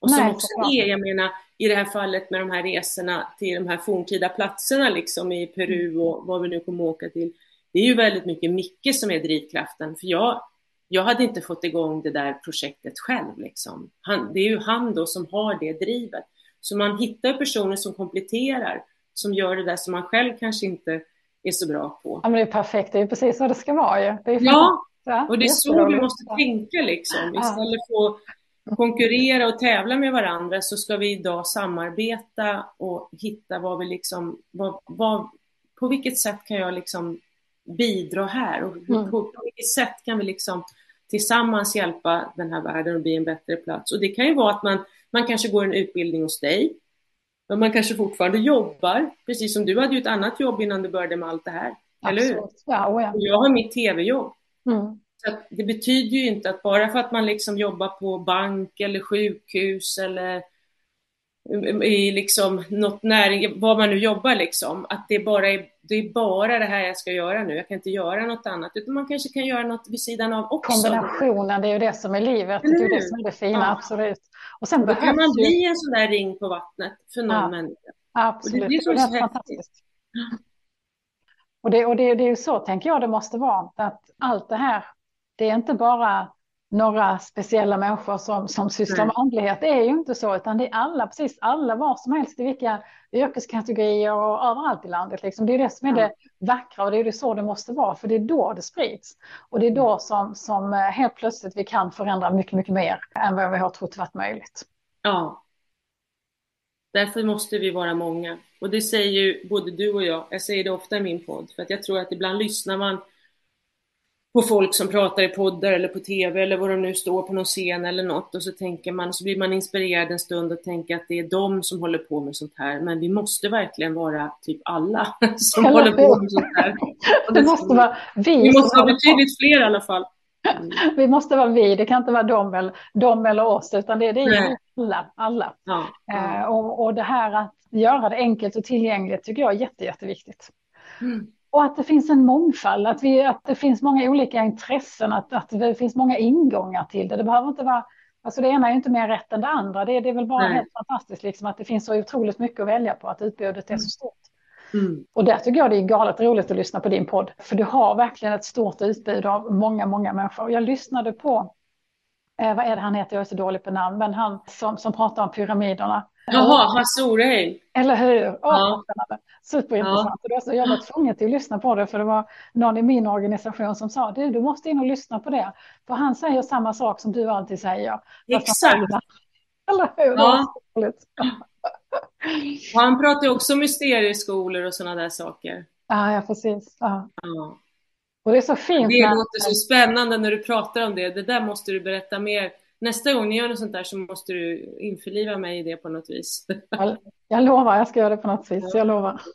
Och som Nej, också är, jag menar, i det här fallet med de här resorna till de här forntida platserna liksom i Peru mm. och vad vi nu kommer åka till. Det är ju väldigt mycket Micke som är drivkraften, för jag, jag hade inte fått igång det där projektet själv. Liksom. Han, det är ju han då som har det drivet. Så man hittar personer som kompletterar, som gör det där som man själv kanske inte är så bra på. Ja, men det är perfekt, det är precis så det ska vara ju. Ja, och det är så vi måste tänka liksom. Istället för att konkurrera och tävla med varandra så ska vi idag samarbeta och hitta vad vi liksom, vad, vad, på vilket sätt kan jag liksom bidra här och mm. på, på vilket sätt kan vi liksom tillsammans hjälpa den här världen att bli en bättre plats. Och det kan ju vara att man, man kanske går en utbildning hos dig, men man kanske fortfarande jobbar, precis som du hade ju ett annat jobb innan du började med allt det här. Absolut. Eller hur? Ja, oh ja. Jag har mitt tv-jobb. Mm. Så det betyder ju inte att bara för att man liksom jobbar på bank eller sjukhus eller i liksom något näring, vad man nu jobbar liksom, att det bara är, det är bara det här jag ska göra nu, jag kan inte göra något annat, utan man kanske kan göra något vid sidan av också. Kombinationen, det är ju det som är livet, det är det som är det fina, ja. absolut. Och sen då kan man bli en sån där ring på vattnet för någon ja. människa. Absolut, och det, det är så fantastiskt. Och, det, och det, det är ju så, tänker jag, det måste vara, att allt det här, det är inte bara några speciella människor som, som sysslar med andlighet. Det är ju inte så, utan det är alla, precis alla, var som helst, i vilka yrkeskategorier och överallt i landet. Liksom. Det är det som är det vackra och det är det så det måste vara, för det är då det sprids. Och det är då som, som eh, helt plötsligt vi kan förändra mycket, mycket mer än vad vi har trott varit möjligt. Ja. Därför måste vi vara många. Och det säger ju både du och jag, jag säger det ofta i min podd, för att jag tror att ibland lyssnar man på folk som pratar i poddar eller på tv eller vad de nu står på någon scen eller något och så tänker man, så blir man inspirerad en stund och tänker att det är de som håller på med sånt här. Men vi måste verkligen vara typ alla [laughs] som håller på med sånt här. Och [laughs] det, det måste vara vi. Vi måste vara betydligt fler i alla fall. Mm. [laughs] Vi måste vara vi, det kan inte vara de eller, de eller oss, utan det, det är alla. alla. Ja, ja. Eh, och, och det här att göra det enkelt och tillgängligt tycker jag är jätte, jätteviktigt. Mm. Och att det finns en mångfald, att, vi, att det finns många olika intressen, att, att det finns många ingångar till det. Det behöver inte vara, alltså det ena är inte mer rätt än det andra. Det, det är väl bara Nej. helt fantastiskt liksom, att det finns så otroligt mycket att välja på, att utbudet är så stort. Mm. Och där tycker jag det är galet roligt att lyssna på din podd, för du har verkligen ett stort utbud av många, många människor. Jag lyssnade på, eh, vad är det han heter, jag är så dålig på namn, men han som, som pratar om pyramiderna. Jaha, Hasse Oreheim. Eller hur? Oh, ja. Superintressant. Ja. Så jag var tvungen till att lyssna på det, för det var någon i min organisation som sa, du, du måste in och lyssna på det. För han säger samma sak som du alltid säger. Exakt. Eller hur? Ja. [laughs] Och han pratar också om mysterieskolor och sådana där saker. Ja, ja precis. Ja. ja. Och det är så fint. Det låter så spännande när du pratar om det. Det där måste du berätta mer nästa gång ni gör något sånt där så måste du införliva mig i det på något vis. Jag, jag lovar, jag ska göra det på något vis, jag lovar. [laughs]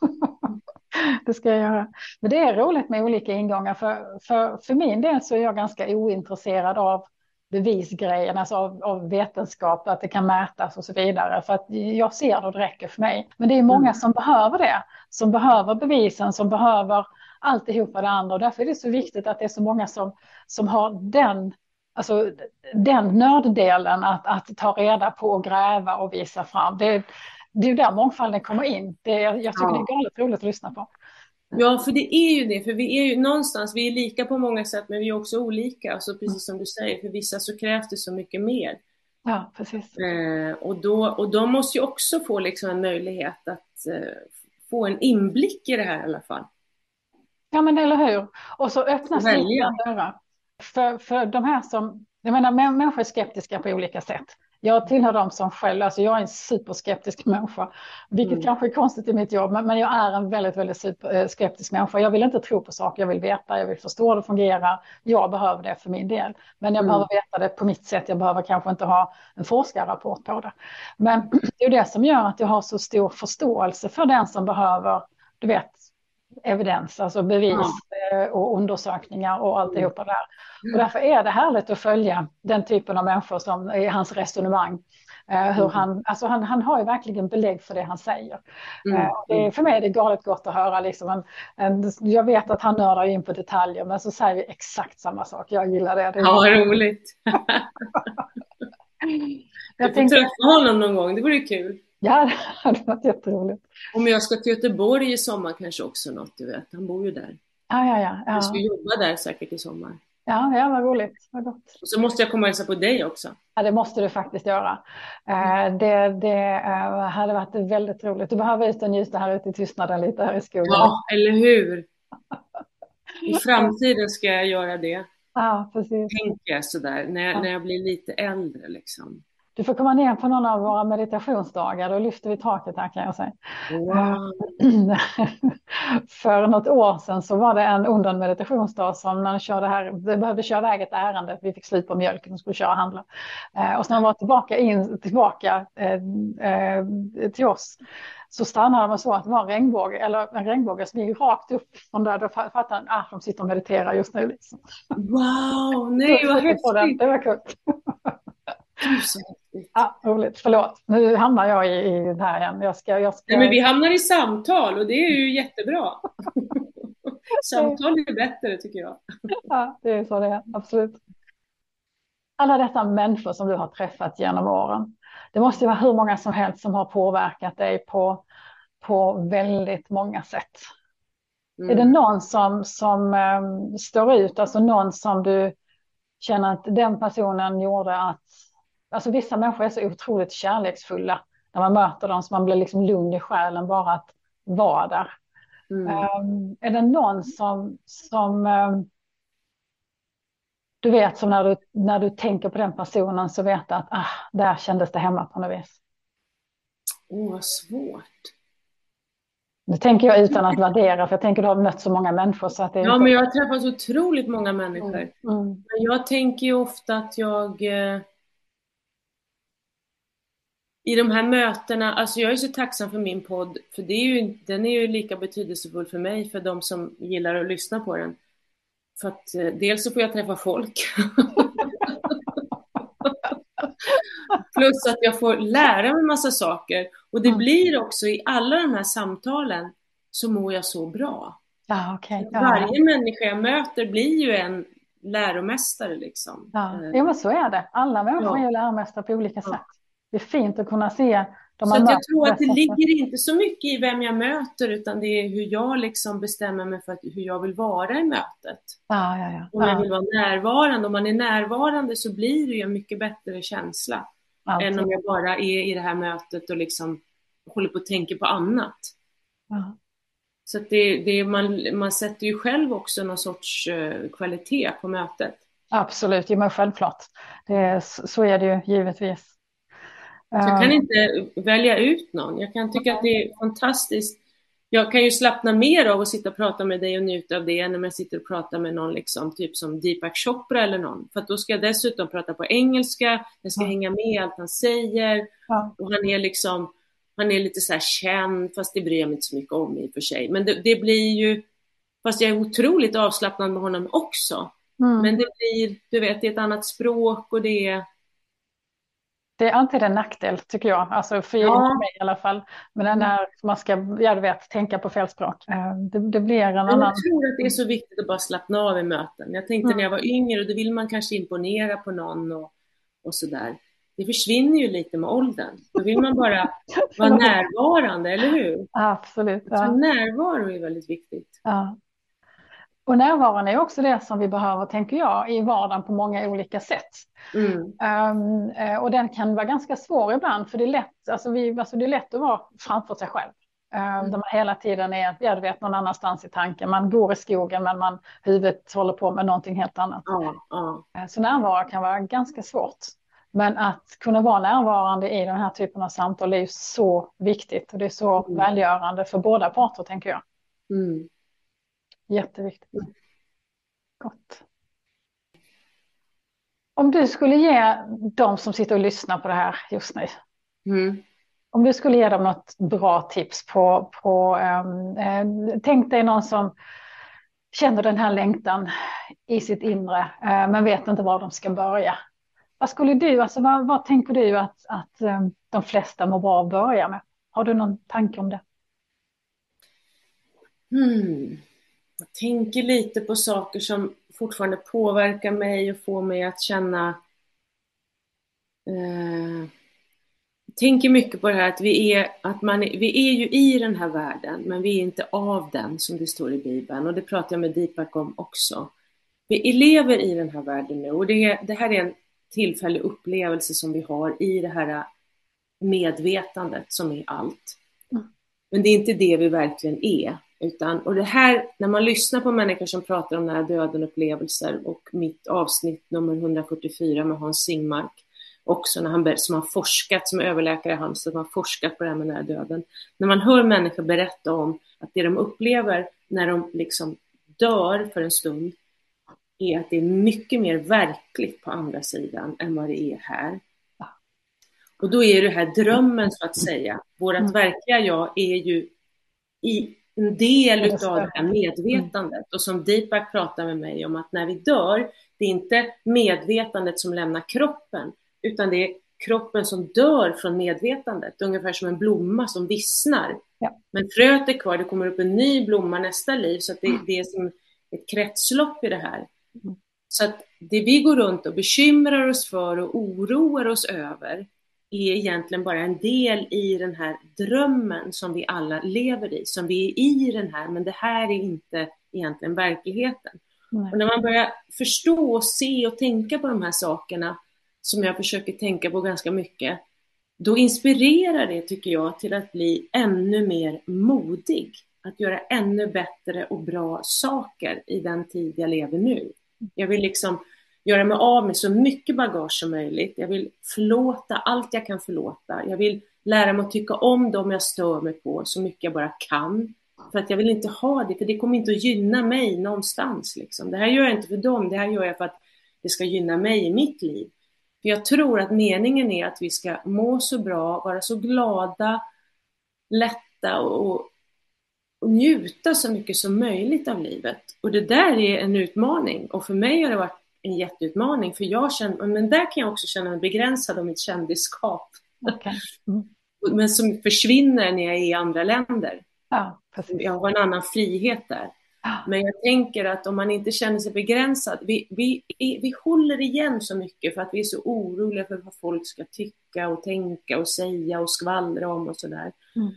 Det ska jag göra. Men det är roligt med olika ingångar. För, för, för min del så är jag ganska ointresserad av bevisgrejen, alltså av, av, vetenskap, att det kan mätas och så vidare. För att jag ser det och det räcker för mig. Men det är många mm. som behöver det, som behöver bevisen, som behöver alltihopa det andra. Och därför är det så viktigt att det är så många som, som har den alltså den nörddelen att, att ta reda på och gräva och visa fram. Det, det är där mångfalden kommer in. Det, jag tycker ja. det är galet roligt att lyssna på. Ja, för det är ju det, för vi är ju någonstans, vi är lika på många sätt, men vi är också olika. Alltså precis som du säger, för vissa så krävs det så mycket mer. Ja, precis. Eh, och, då, och de måste ju också få liksom en möjlighet att eh, få en inblick i det här i alla fall. Ja, men eller hur? Och så öppnas dörrar för, för de här som, jag menar människor är skeptiska på olika sätt. Jag tillhör dem som själv, alltså jag är en superskeptisk människa, vilket mm. kanske är konstigt i mitt jobb, men, men jag är en väldigt, väldigt super, eh, skeptisk människa. Jag vill inte tro på saker, jag vill veta, jag vill förstå hur det fungerar. Jag behöver det för min del, men jag mm. behöver veta det på mitt sätt. Jag behöver kanske inte ha en forskarrapport på det. Men [clears throat] det är det som gör att jag har så stor förståelse för den som behöver, du vet, evidens, alltså bevis ja. och undersökningar och alltihopa där. Och därför är det härligt att följa den typen av människor som i hans resonemang. Eh, hur mm. han, alltså han, han har ju verkligen belägg för det han säger. Mm. Eh, det, för mig är det galet gott att höra. Liksom en, en, jag vet att han nördar in på detaljer, men så säger vi exakt samma sak. Jag gillar det. det ja, roligt. [laughs] jag du får tänkte... träffa honom någon gång, det vore kul. Ja, det [laughs] hade varit jätteroligt. Om jag ska till Göteborg i sommar kanske också något, du vet. Han bor ju där. Ja, ja, ja. ja. Jag ska jobba där säkert i sommar. Ja, ja vad roligt. Vad gott. Och så måste jag komma och hälsa på dig också. Ja, det måste du faktiskt göra. Mm. Det, det hade varit väldigt roligt. Du behöver ut och njuta här ute i tystnaden lite här i skogen. Ja, eller hur? [laughs] I framtiden ska jag göra det. Ja, precis. Tänker jag sådär, när jag, ja. när jag blir lite äldre liksom. Du får komma ner på någon av våra meditationsdagar, då lyfter vi taket här kan jag säga. Wow. [laughs] För något år sedan så var det en under en meditationsdag som när jag körde här, vi behövde köra iväg ett ärende, vi fick slut på mjölken och skulle köra och handla. Eh, och sen var tillbaka, in, tillbaka eh, eh, till oss så stannade de och så att det var en regnbåge, eller en regnbåge som gick rakt upp från där. Då fattade han att ah, de sitter och mediterar just nu. Liksom. Wow, nej vad häftigt. Det var kul. [laughs] Ja, roligt. Förlåt, nu hamnar jag i, i det här igen. Jag ska, jag ska... Nej, men vi hamnar i samtal och det är ju jättebra. [laughs] samtal är bättre tycker jag. ja, det är så det är. Absolut. Alla dessa människor som du har träffat genom åren. Det måste vara hur många som helst som har påverkat dig på, på väldigt många sätt. Mm. Är det någon som, som um, står ut, alltså någon som du känner att den personen gjorde att Alltså vissa människor är så otroligt kärleksfulla när man möter dem så man blir liksom lugn i själen bara att vara där. Mm. Um, är det någon som, som um, du vet som när du, när du tänker på den personen så vet du att ah, där kändes det hemma på något vis? Åh, oh, vad svårt. Nu tänker jag utan att värdera, för jag tänker att du har mött så många människor. Så att det ja, inte... men jag har träffat otroligt många människor. Mm. Mm. Men jag tänker ju ofta att jag eh, i de här mötena, alltså jag är så tacksam för min podd, för det är ju, den är ju lika betydelsefull för mig, för de som gillar att lyssna på den. För att eh, dels så får jag träffa folk. [laughs] Plus att jag får lära mig massa saker. Och det mm. blir också i alla de här samtalen så mår jag så bra. Ja, okay. ja. Varje människa jag möter blir ju en läromästare liksom. Ja, ja men så är det. Alla människor ja. är läromästare på olika sätt det är fint att kunna se de så jag tror att det ligger inte så mycket i vem jag möter utan det är hur jag liksom bestämmer mig för att, hur jag vill vara i mötet. Ja, ja, ja. Om jag vill vara närvarande. Om man är närvarande så blir det ju en mycket bättre känsla Alltid. än om jag bara är i det här mötet och liksom håller på att tänka på annat. Ja. Så det, det, man, man sätter ju själv också någon sorts uh, kvalitet på mötet. Absolut, ja, men självklart. Det, så är det ju givetvis. Jag kan inte välja ut någon. Jag kan tycka att det är fantastiskt. Jag kan ju slappna mer av att sitta och prata med dig och njuta av det än om jag sitter och pratar med någon liksom, typ som Deepak Chopra eller någon. För då ska jag dessutom prata på engelska, jag ska ja. hänga med i allt han säger. Ja. Och han är liksom, han är lite så här känd, fast det bryr jag mig inte så mycket om i och för sig. Men det, det blir ju, fast jag är otroligt avslappnad med honom också. Mm. Men det blir, du vet, det är ett annat språk och det är det är alltid en nackdel tycker jag, alltså för ja. mig i alla fall. Men mm. när man ska, ja du vet, tänka på fel språk. Eh, det, det blir en annan... Jag tror att det är så viktigt att bara slappna av i möten. Jag tänkte mm. när jag var yngre, då vill man kanske imponera på någon och, och sådär. Det försvinner ju lite med åldern. Då vill man bara [laughs] vara närvarande, eller hur? Absolut. Ja. Så närvaro är väldigt viktigt. Ja. Och närvaron är också det som vi behöver, tänker jag, i vardagen på många olika sätt. Mm. Um, och den kan vara ganska svår ibland, för det är lätt, alltså vi, alltså det är lätt att vara framför sig själv. Um, mm. Där man hela tiden är, ja, du vet, någon annanstans i tanken. Man går i skogen, men man, huvudet håller på med någonting helt annat. Mm. Mm. Så närvaro kan vara ganska svårt. Men att kunna vara närvarande i den här typen av samtal är ju så viktigt och det är så mm. välgörande för båda parter, tänker jag. Mm. Jätteviktigt. Gott. Om du skulle ge de som sitter och lyssnar på det här just nu. Mm. Om du skulle ge dem något bra tips på, på um, tänk dig någon som känner den här längtan i sitt inre uh, men vet inte var de ska börja. Vad skulle du, alltså vad, vad tänker du att, att um, de flesta mår bra att börja med? Har du någon tanke om det? Mm. Jag tänker lite på saker som fortfarande påverkar mig och får mig att känna eh, jag tänker mycket på det här att vi är, att man vi är ju i den här världen, men vi är inte av den, som det står i Bibeln. Och det pratar jag med Deepak om också. Vi lever i den här världen nu och det, det här är en tillfällig upplevelse som vi har i det här medvetandet som är allt. Mm. Men det är inte det vi verkligen är. Utan, och det här, när man lyssnar på människor som pratar om nära döden-upplevelser och mitt avsnitt nummer 144 med Hans Singmark, också, när han, som har forskat, som är överläkare i Halmstad, som har forskat på det här med nära döden. När man hör människor berätta om att det de upplever när de liksom dör för en stund är att det är mycket mer verkligt på andra sidan än vad det är här. Och då är det här drömmen så att säga. Vårt mm. verkliga jag är ju i en del utav det här medvetandet. Och som Deepak pratar med mig om att när vi dör, det är inte medvetandet som lämnar kroppen, utan det är kroppen som dör från medvetandet, ungefär som en blomma som vissnar. Ja. Men fröet är kvar, det kommer upp en ny blomma nästa liv, så det, det, är som ett kretslopp i det här. Mm. Så att det vi går runt och bekymrar oss för och oroar oss över är egentligen bara en del i den här drömmen som vi alla lever i, som vi är i den här, men det här är inte egentligen verkligheten. Och när man börjar förstå och se och tänka på de här sakerna, som jag försöker tänka på ganska mycket, då inspirerar det, tycker jag, till att bli ännu mer modig. Att göra ännu bättre och bra saker i den tid jag lever nu. Jag vill liksom göra mig av med så mycket bagage som möjligt. Jag vill förlåta allt jag kan förlåta. Jag vill lära mig att tycka om dem jag stör mig på så mycket jag bara kan. För att jag vill inte ha det, för det kommer inte att gynna mig någonstans. Liksom. Det här gör jag inte för dem, det här gör jag för att det ska gynna mig i mitt liv. För jag tror att meningen är att vi ska må så bra, vara så glada, lätta och, och njuta så mycket som möjligt av livet. Och det där är en utmaning. Och för mig har det varit en jätteutmaning för jag känner, men där kan jag också känna mig begränsad av mitt kändisskap. Okay. Mm. Men som försvinner när jag är i andra länder. Ja, jag har en annan frihet där. Ja. Men jag tänker att om man inte känner sig begränsad, vi, vi, vi håller igen så mycket för att vi är så oroliga för vad folk ska tycka och tänka och säga och skvallra om och sådär. Mm.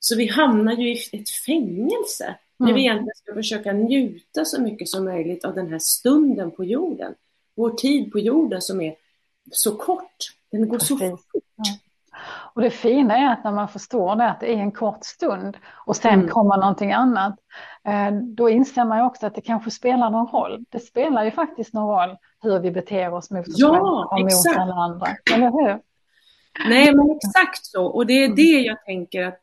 Så vi hamnar ju i ett fängelse. När vi egentligen ska försöka njuta så mycket som möjligt av den här stunden på jorden. Vår tid på jorden som är så kort. Den går så fort. Och det fina är att när man förstår det, att det är en kort stund och sen mm. kommer någonting annat, eh, då inser man ju också att det kanske spelar någon roll. Det spelar ju faktiskt någon roll hur vi beter oss mot oss ja, och mot alla andra. Eller hur? Nej, men exakt så. Och det är mm. det jag tänker att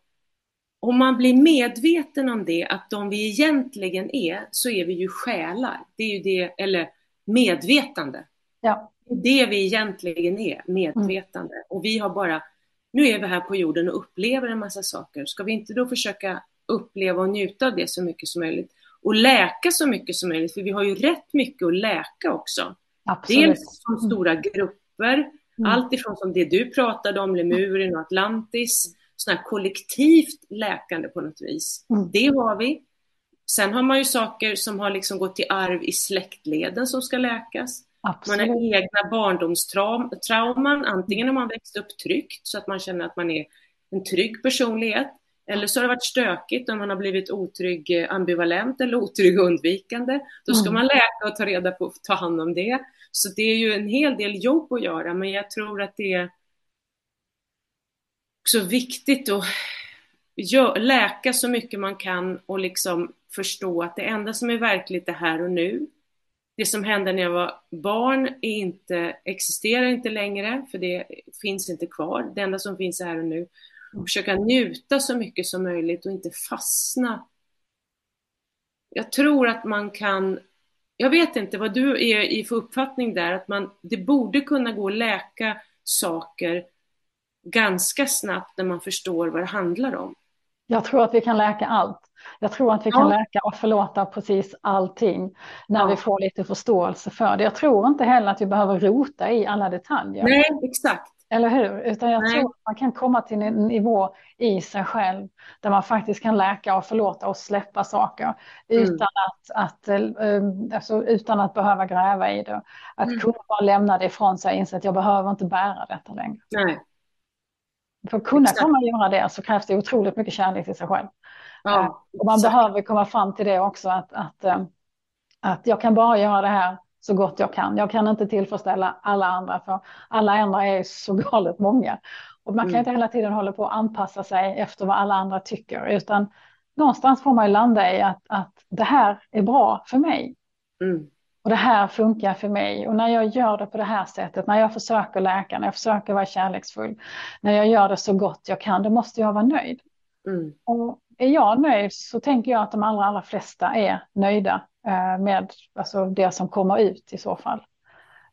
om man blir medveten om det, att de vi egentligen är, så är vi ju själar. Det är ju det, eller medvetande. Ja. Det vi egentligen är, medvetande. Mm. Och vi har bara, nu är vi här på jorden och upplever en massa saker. Ska vi inte då försöka uppleva och njuta av det så mycket som möjligt? Och läka så mycket som möjligt, för vi har ju rätt mycket att läka också. Absolut. Dels som stora grupper, mm. allt ifrån som det du pratade om, Lemurien och Atlantis, sån här kollektivt läkande på något vis. Mm. Det har vi. Sen har man ju saker som har liksom gått i arv i släktleden som ska läkas. Absolut. Man har egna barndomstrauman, antingen om man växt upp tryggt så att man känner att man är en trygg personlighet, eller så har det varit stökigt om man har blivit otrygg eh, ambivalent eller otrygg undvikande. Då ska mm. man läka och ta reda på, ta hand om det. Så det är ju en hel del jobb att göra, men jag tror att det är också viktigt att läka så mycket man kan och liksom förstå att det enda som är verkligt är här och nu. Det som hände när jag var barn är inte, existerar inte längre, för det finns inte kvar. Det enda som finns är här och nu. Och försöka njuta så mycket som möjligt och inte fastna. Jag tror att man kan, jag vet inte vad du är i för uppfattning där, att man, det borde kunna gå att läka saker ganska snabbt när man förstår vad det handlar om. Jag tror att vi kan läka allt. Jag tror att vi kan ja. läka och förlåta precis allting när ja. vi får lite förståelse för det. Jag tror inte heller att vi behöver rota i alla detaljer. Nej, exakt. Eller hur? Utan jag Nej. tror att man kan komma till en nivå i sig själv där man faktiskt kan läka och förlåta och släppa saker mm. utan, att, att, äh, alltså, utan att behöva gräva i det. Att mm. kunna bara lämna det ifrån sig och inse att jag behöver inte bära detta längre. Nej. För att kunna komma och göra det så krävs det otroligt mycket kärlek till sig själv. Ja, eh, och man exakt. behöver komma fram till det också att, att, eh, att jag kan bara göra det här så gott jag kan. Jag kan inte tillfredsställa alla andra för alla andra är så [laughs] galet många. Och man kan mm. inte hela tiden hålla på att anpassa sig efter vad alla andra tycker utan någonstans får man ju landa i att, att det här är bra för mig. Mm. Och det här funkar för mig. Och när jag gör det på det här sättet, när jag försöker läka, när jag försöker vara kärleksfull, när jag gör det så gott jag kan, då måste jag vara nöjd. Mm. Och är jag nöjd så tänker jag att de allra, allra flesta är nöjda eh, med alltså, det som kommer ut i så fall.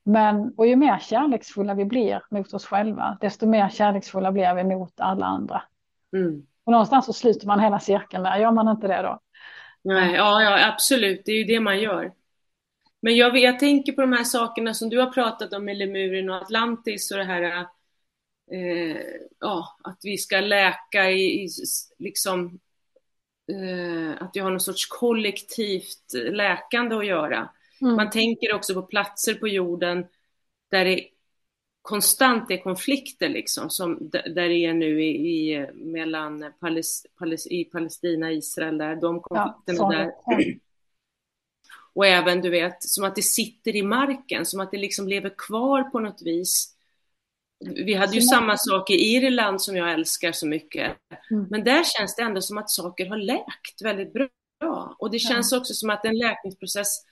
Men, och ju mer kärleksfulla vi blir mot oss själva, desto mer kärleksfulla blir vi mot alla andra. Mm. Och någonstans så sluter man hela cirkeln där, gör man inte det då? Nej, ja, ja, absolut, det är ju det man gör. Men jag, jag tänker på de här sakerna som du har pratat om med Lemuren och Atlantis och det här eh, ja, att vi ska läka i, i liksom eh, att vi har någon sorts kollektivt läkande att göra. Mm. Man tänker också på platser på jorden där det konstant är konflikter liksom, som där det är nu i, i mellan Palis, Palis, i Palestina och Israel, där de konflikterna ja, där. Och även, du vet, som att det sitter i marken, som att det liksom lever kvar på något vis. Vi hade ju samma sak i Irland som jag älskar så mycket. Mm. Men där känns det ändå som att saker har läkt väldigt bra. Och det känns också som att en läkningsprocess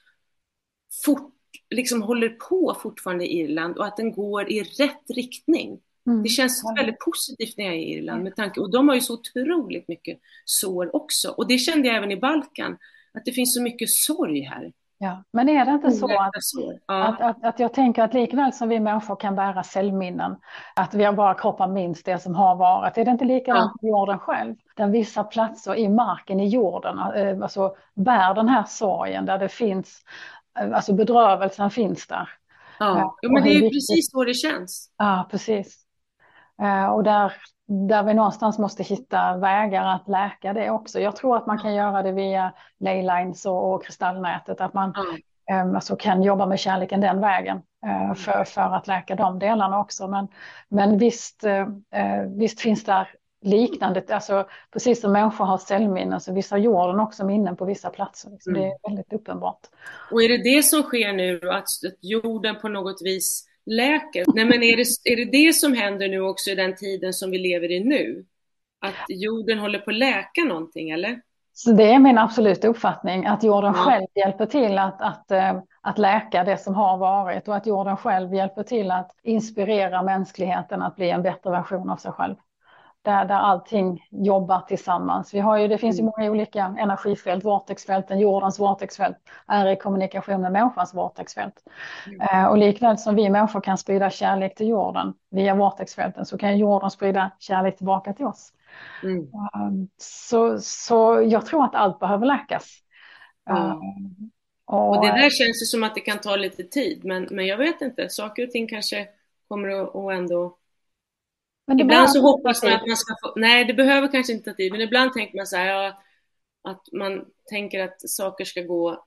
fort, liksom håller på fortfarande i Irland och att den går i rätt riktning. Mm. Det känns väldigt positivt när jag är i Irland med tanke, och de har ju så otroligt mycket sår också. Och det kände jag även i Balkan, att det finns så mycket sorg här. Ja, men är det inte så att, ja. att, att, att, jag tänker att likväl som vi människor kan bära cellminnen, att vi har bara kroppar minns det som har varit, är det inte likadant ja. med jorden själv? Där vissa platser i marken, i jorden, eh, alltså bär den här sorgen, där det finns, eh, alltså bedrövelsen finns där. Ja, ja men det är ju precis så det känns. Ja, precis. Eh, och där, där vi någonstans måste hitta vägar att läka det också. Jag tror att man kan göra det via Leylines och, och kristallnätet, att man mm. alltså kan jobba med kärleken den vägen eh, för, för att läka de delarna också. Men, men visst, eh, visst finns där liknande, alltså precis som människor har cellminnen så visst har jorden också minnen på vissa platser. Liksom. Mm. Det är väldigt uppenbart. Och är det det som sker nu, att jorden på något vis läker. Nej, men är det, är det det som händer nu också i den tiden som vi lever i nu? Att jorden håller på att läka någonting, eller? Så det är min absoluta uppfattning, att jorden ja. själv hjälper till att, att, eh, att läka det som har varit och att jorden själv hjälper till att inspirera mänskligheten att bli en bättre version av sig själv där, där allting jobbar tillsammans. Vi har ju, det finns ju mm. många olika energifält, vortexfälten, jordens vortexfält är i kommunikation med människans vortexfält. Mm. Eh, och likväl som vi människor kan sprida kärlek till jorden via vortexfälten så kan jorden sprida kärlek tillbaka till oss. Mm. Um, så, så jag tror att allt behöver läkas. Mm. Och, och, det där känns ju som att det kan ta lite tid, men, men jag vet inte, saker och ting kanske kommer att ändå men ibland så hoppas man att man ska få, nej det behöver kanske inte ta tid, men ibland tänker man så här, ja, att man tänker att saker ska gå,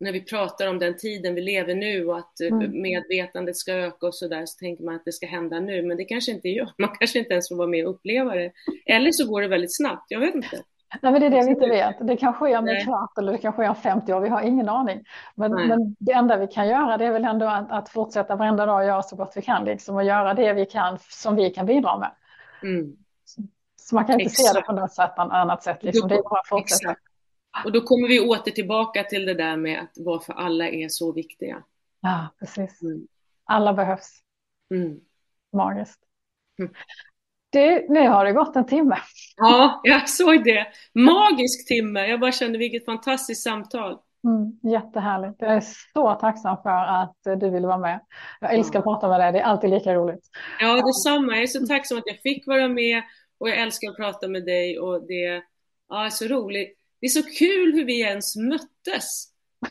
när vi pratar om den tiden vi lever nu och att mm. medvetandet ska öka och så där, så tänker man att det ska hända nu, men det kanske inte gör, [laughs] man kanske inte ens får vara med och uppleva det. Eller så går det väldigt snabbt, jag vet inte. Nej, men det är det vi inte vet. Det kan ske om en kvart eller det kan ske om 50 år. Vi har ingen aning. Men, men, det enda vi kan göra det är väl ändå att, att fortsätta varenda dag och göra så gott vi kan. Liksom, och göra det vi kan som vi kan bidra med. Mm. Så, så, man kan inte Exakt. se det på något sätt, annat sätt. Liksom. det är bara att fortsätta. Och då kommer vi åter tillbaka till det där med att varför alla är så viktiga. Ja, precis. Mm. Alla behövs. Mm. Magiskt. Mm. Du, nu har det gått en timme. Ja, jag såg det. Magisk timme. Jag bara kände vilket fantastiskt samtal. Mm, jättehärligt. Jag är så tacksam för att du ville vara med. Jag älskar att prata med dig. Det är alltid lika roligt. Ja, detsamma. Jag är så tacksam att jag fick vara med och jag älskar att prata med dig och det ja, är så roligt. Det är så kul hur vi ens möttes.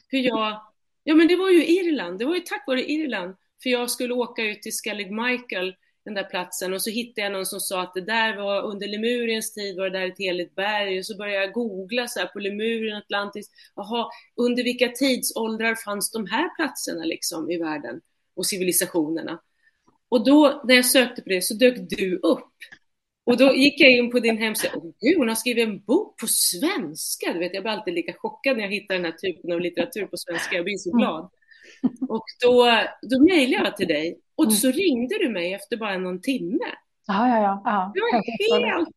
Hur jag, ja men det var ju Irland. Det var ju tack vare Irland. För jag skulle åka ut till Skellig Michael den där platsen och så hittade jag någon som sa att det där var under Lemuriens tid var det där ett heligt berg och så började jag googla så här på Lemurien, Atlantis, jaha, under vilka tidsåldrar fanns de här platserna liksom i världen och civilisationerna? Och då när jag sökte på det så dök du upp. Och då gick jag in på din hemsida, och gud, hon har skrivit en bok på svenska! Du vet, jag blir alltid lika chockad när jag hittar den här typen av litteratur på svenska, jag blir så glad. Och då, då mejlade jag till dig och mm. så ringde du mig efter bara någon timme. Ja, ja, ja. ja. Det var helt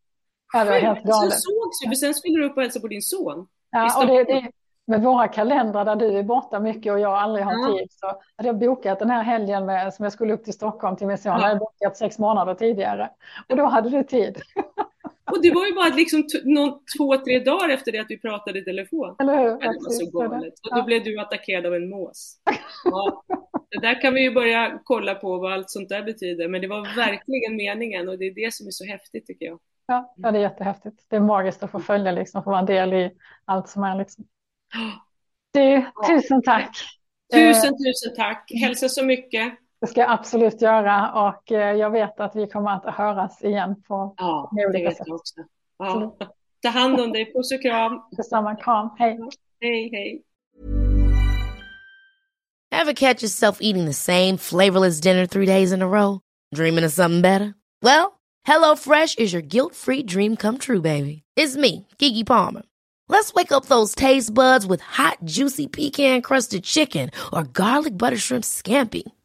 Ja, det var helt galet. Så sågs vi, för sen skulle du upp och hälsa på din son. Ja, och det, det, med våra kalendrar där du är borta mycket och jag aldrig har Ja. tid så hade jag bokat den här helgen med, som jag skulle upp till Stockholm till min son. Ja. Jag hade bokat sex månader tidigare och då hade du tid. [laughs] Och det var ju bara liksom någon, två, tre dagar efter det att vi pratade i telefon. Eller hur? Ja, Det var så galet. Och då blev du attackerad av en mås. [laughs] Ja. Det där kan vi ju börja kolla på vad allt sånt där betyder. Men det var verkligen meningen och det är det som är så häftigt tycker jag. Ja, ja, det är jättehäftigt. Det är magiskt att få följa liksom, få vara en del i allt som är liksom. Du, tusen tack. Tusen, tusen tack. Hälsa så mycket. Det ska jag absolut göra och eh, jag vet att vi kommer att höras igen på Ja, det vet sätt. jag också. Ja. Ta hand om dig. Puss och kram. Detsamma, kram, hej. Hej, hej. Ever catch yourself eating the same flavorless dinner three days in a row? Dreaming of something better? Well, HelloFresh is your guilt-free dream come true, baby. It's me, Kiki Palmer. Let's wake up those taste buds with hot, juicy pecan-crusted chicken or garlic butter shrimp scampi.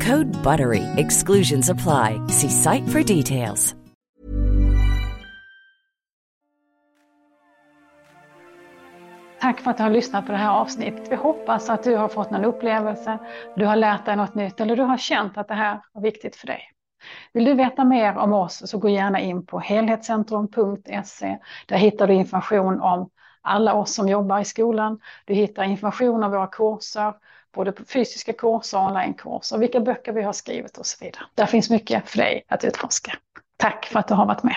Code BUTTERY. Exclusions apply. See site for details. Tack för att du har lyssnat på det här avsnittet. Vi hoppas att du har fått någon upplevelse, du har lärt dig något nytt eller du har känt att det här var viktigt för dig. Vill du veta mer om oss så gå gärna in på helhetscentrum.se. Där hittar du information om alla oss som jobbar i skolan. Du hittar information om våra kurser, både på fysiska kurser och onlinekurser, vilka böcker vi har skrivit och så vidare. Där finns mycket för dig att utforska. Tack för att du har varit med.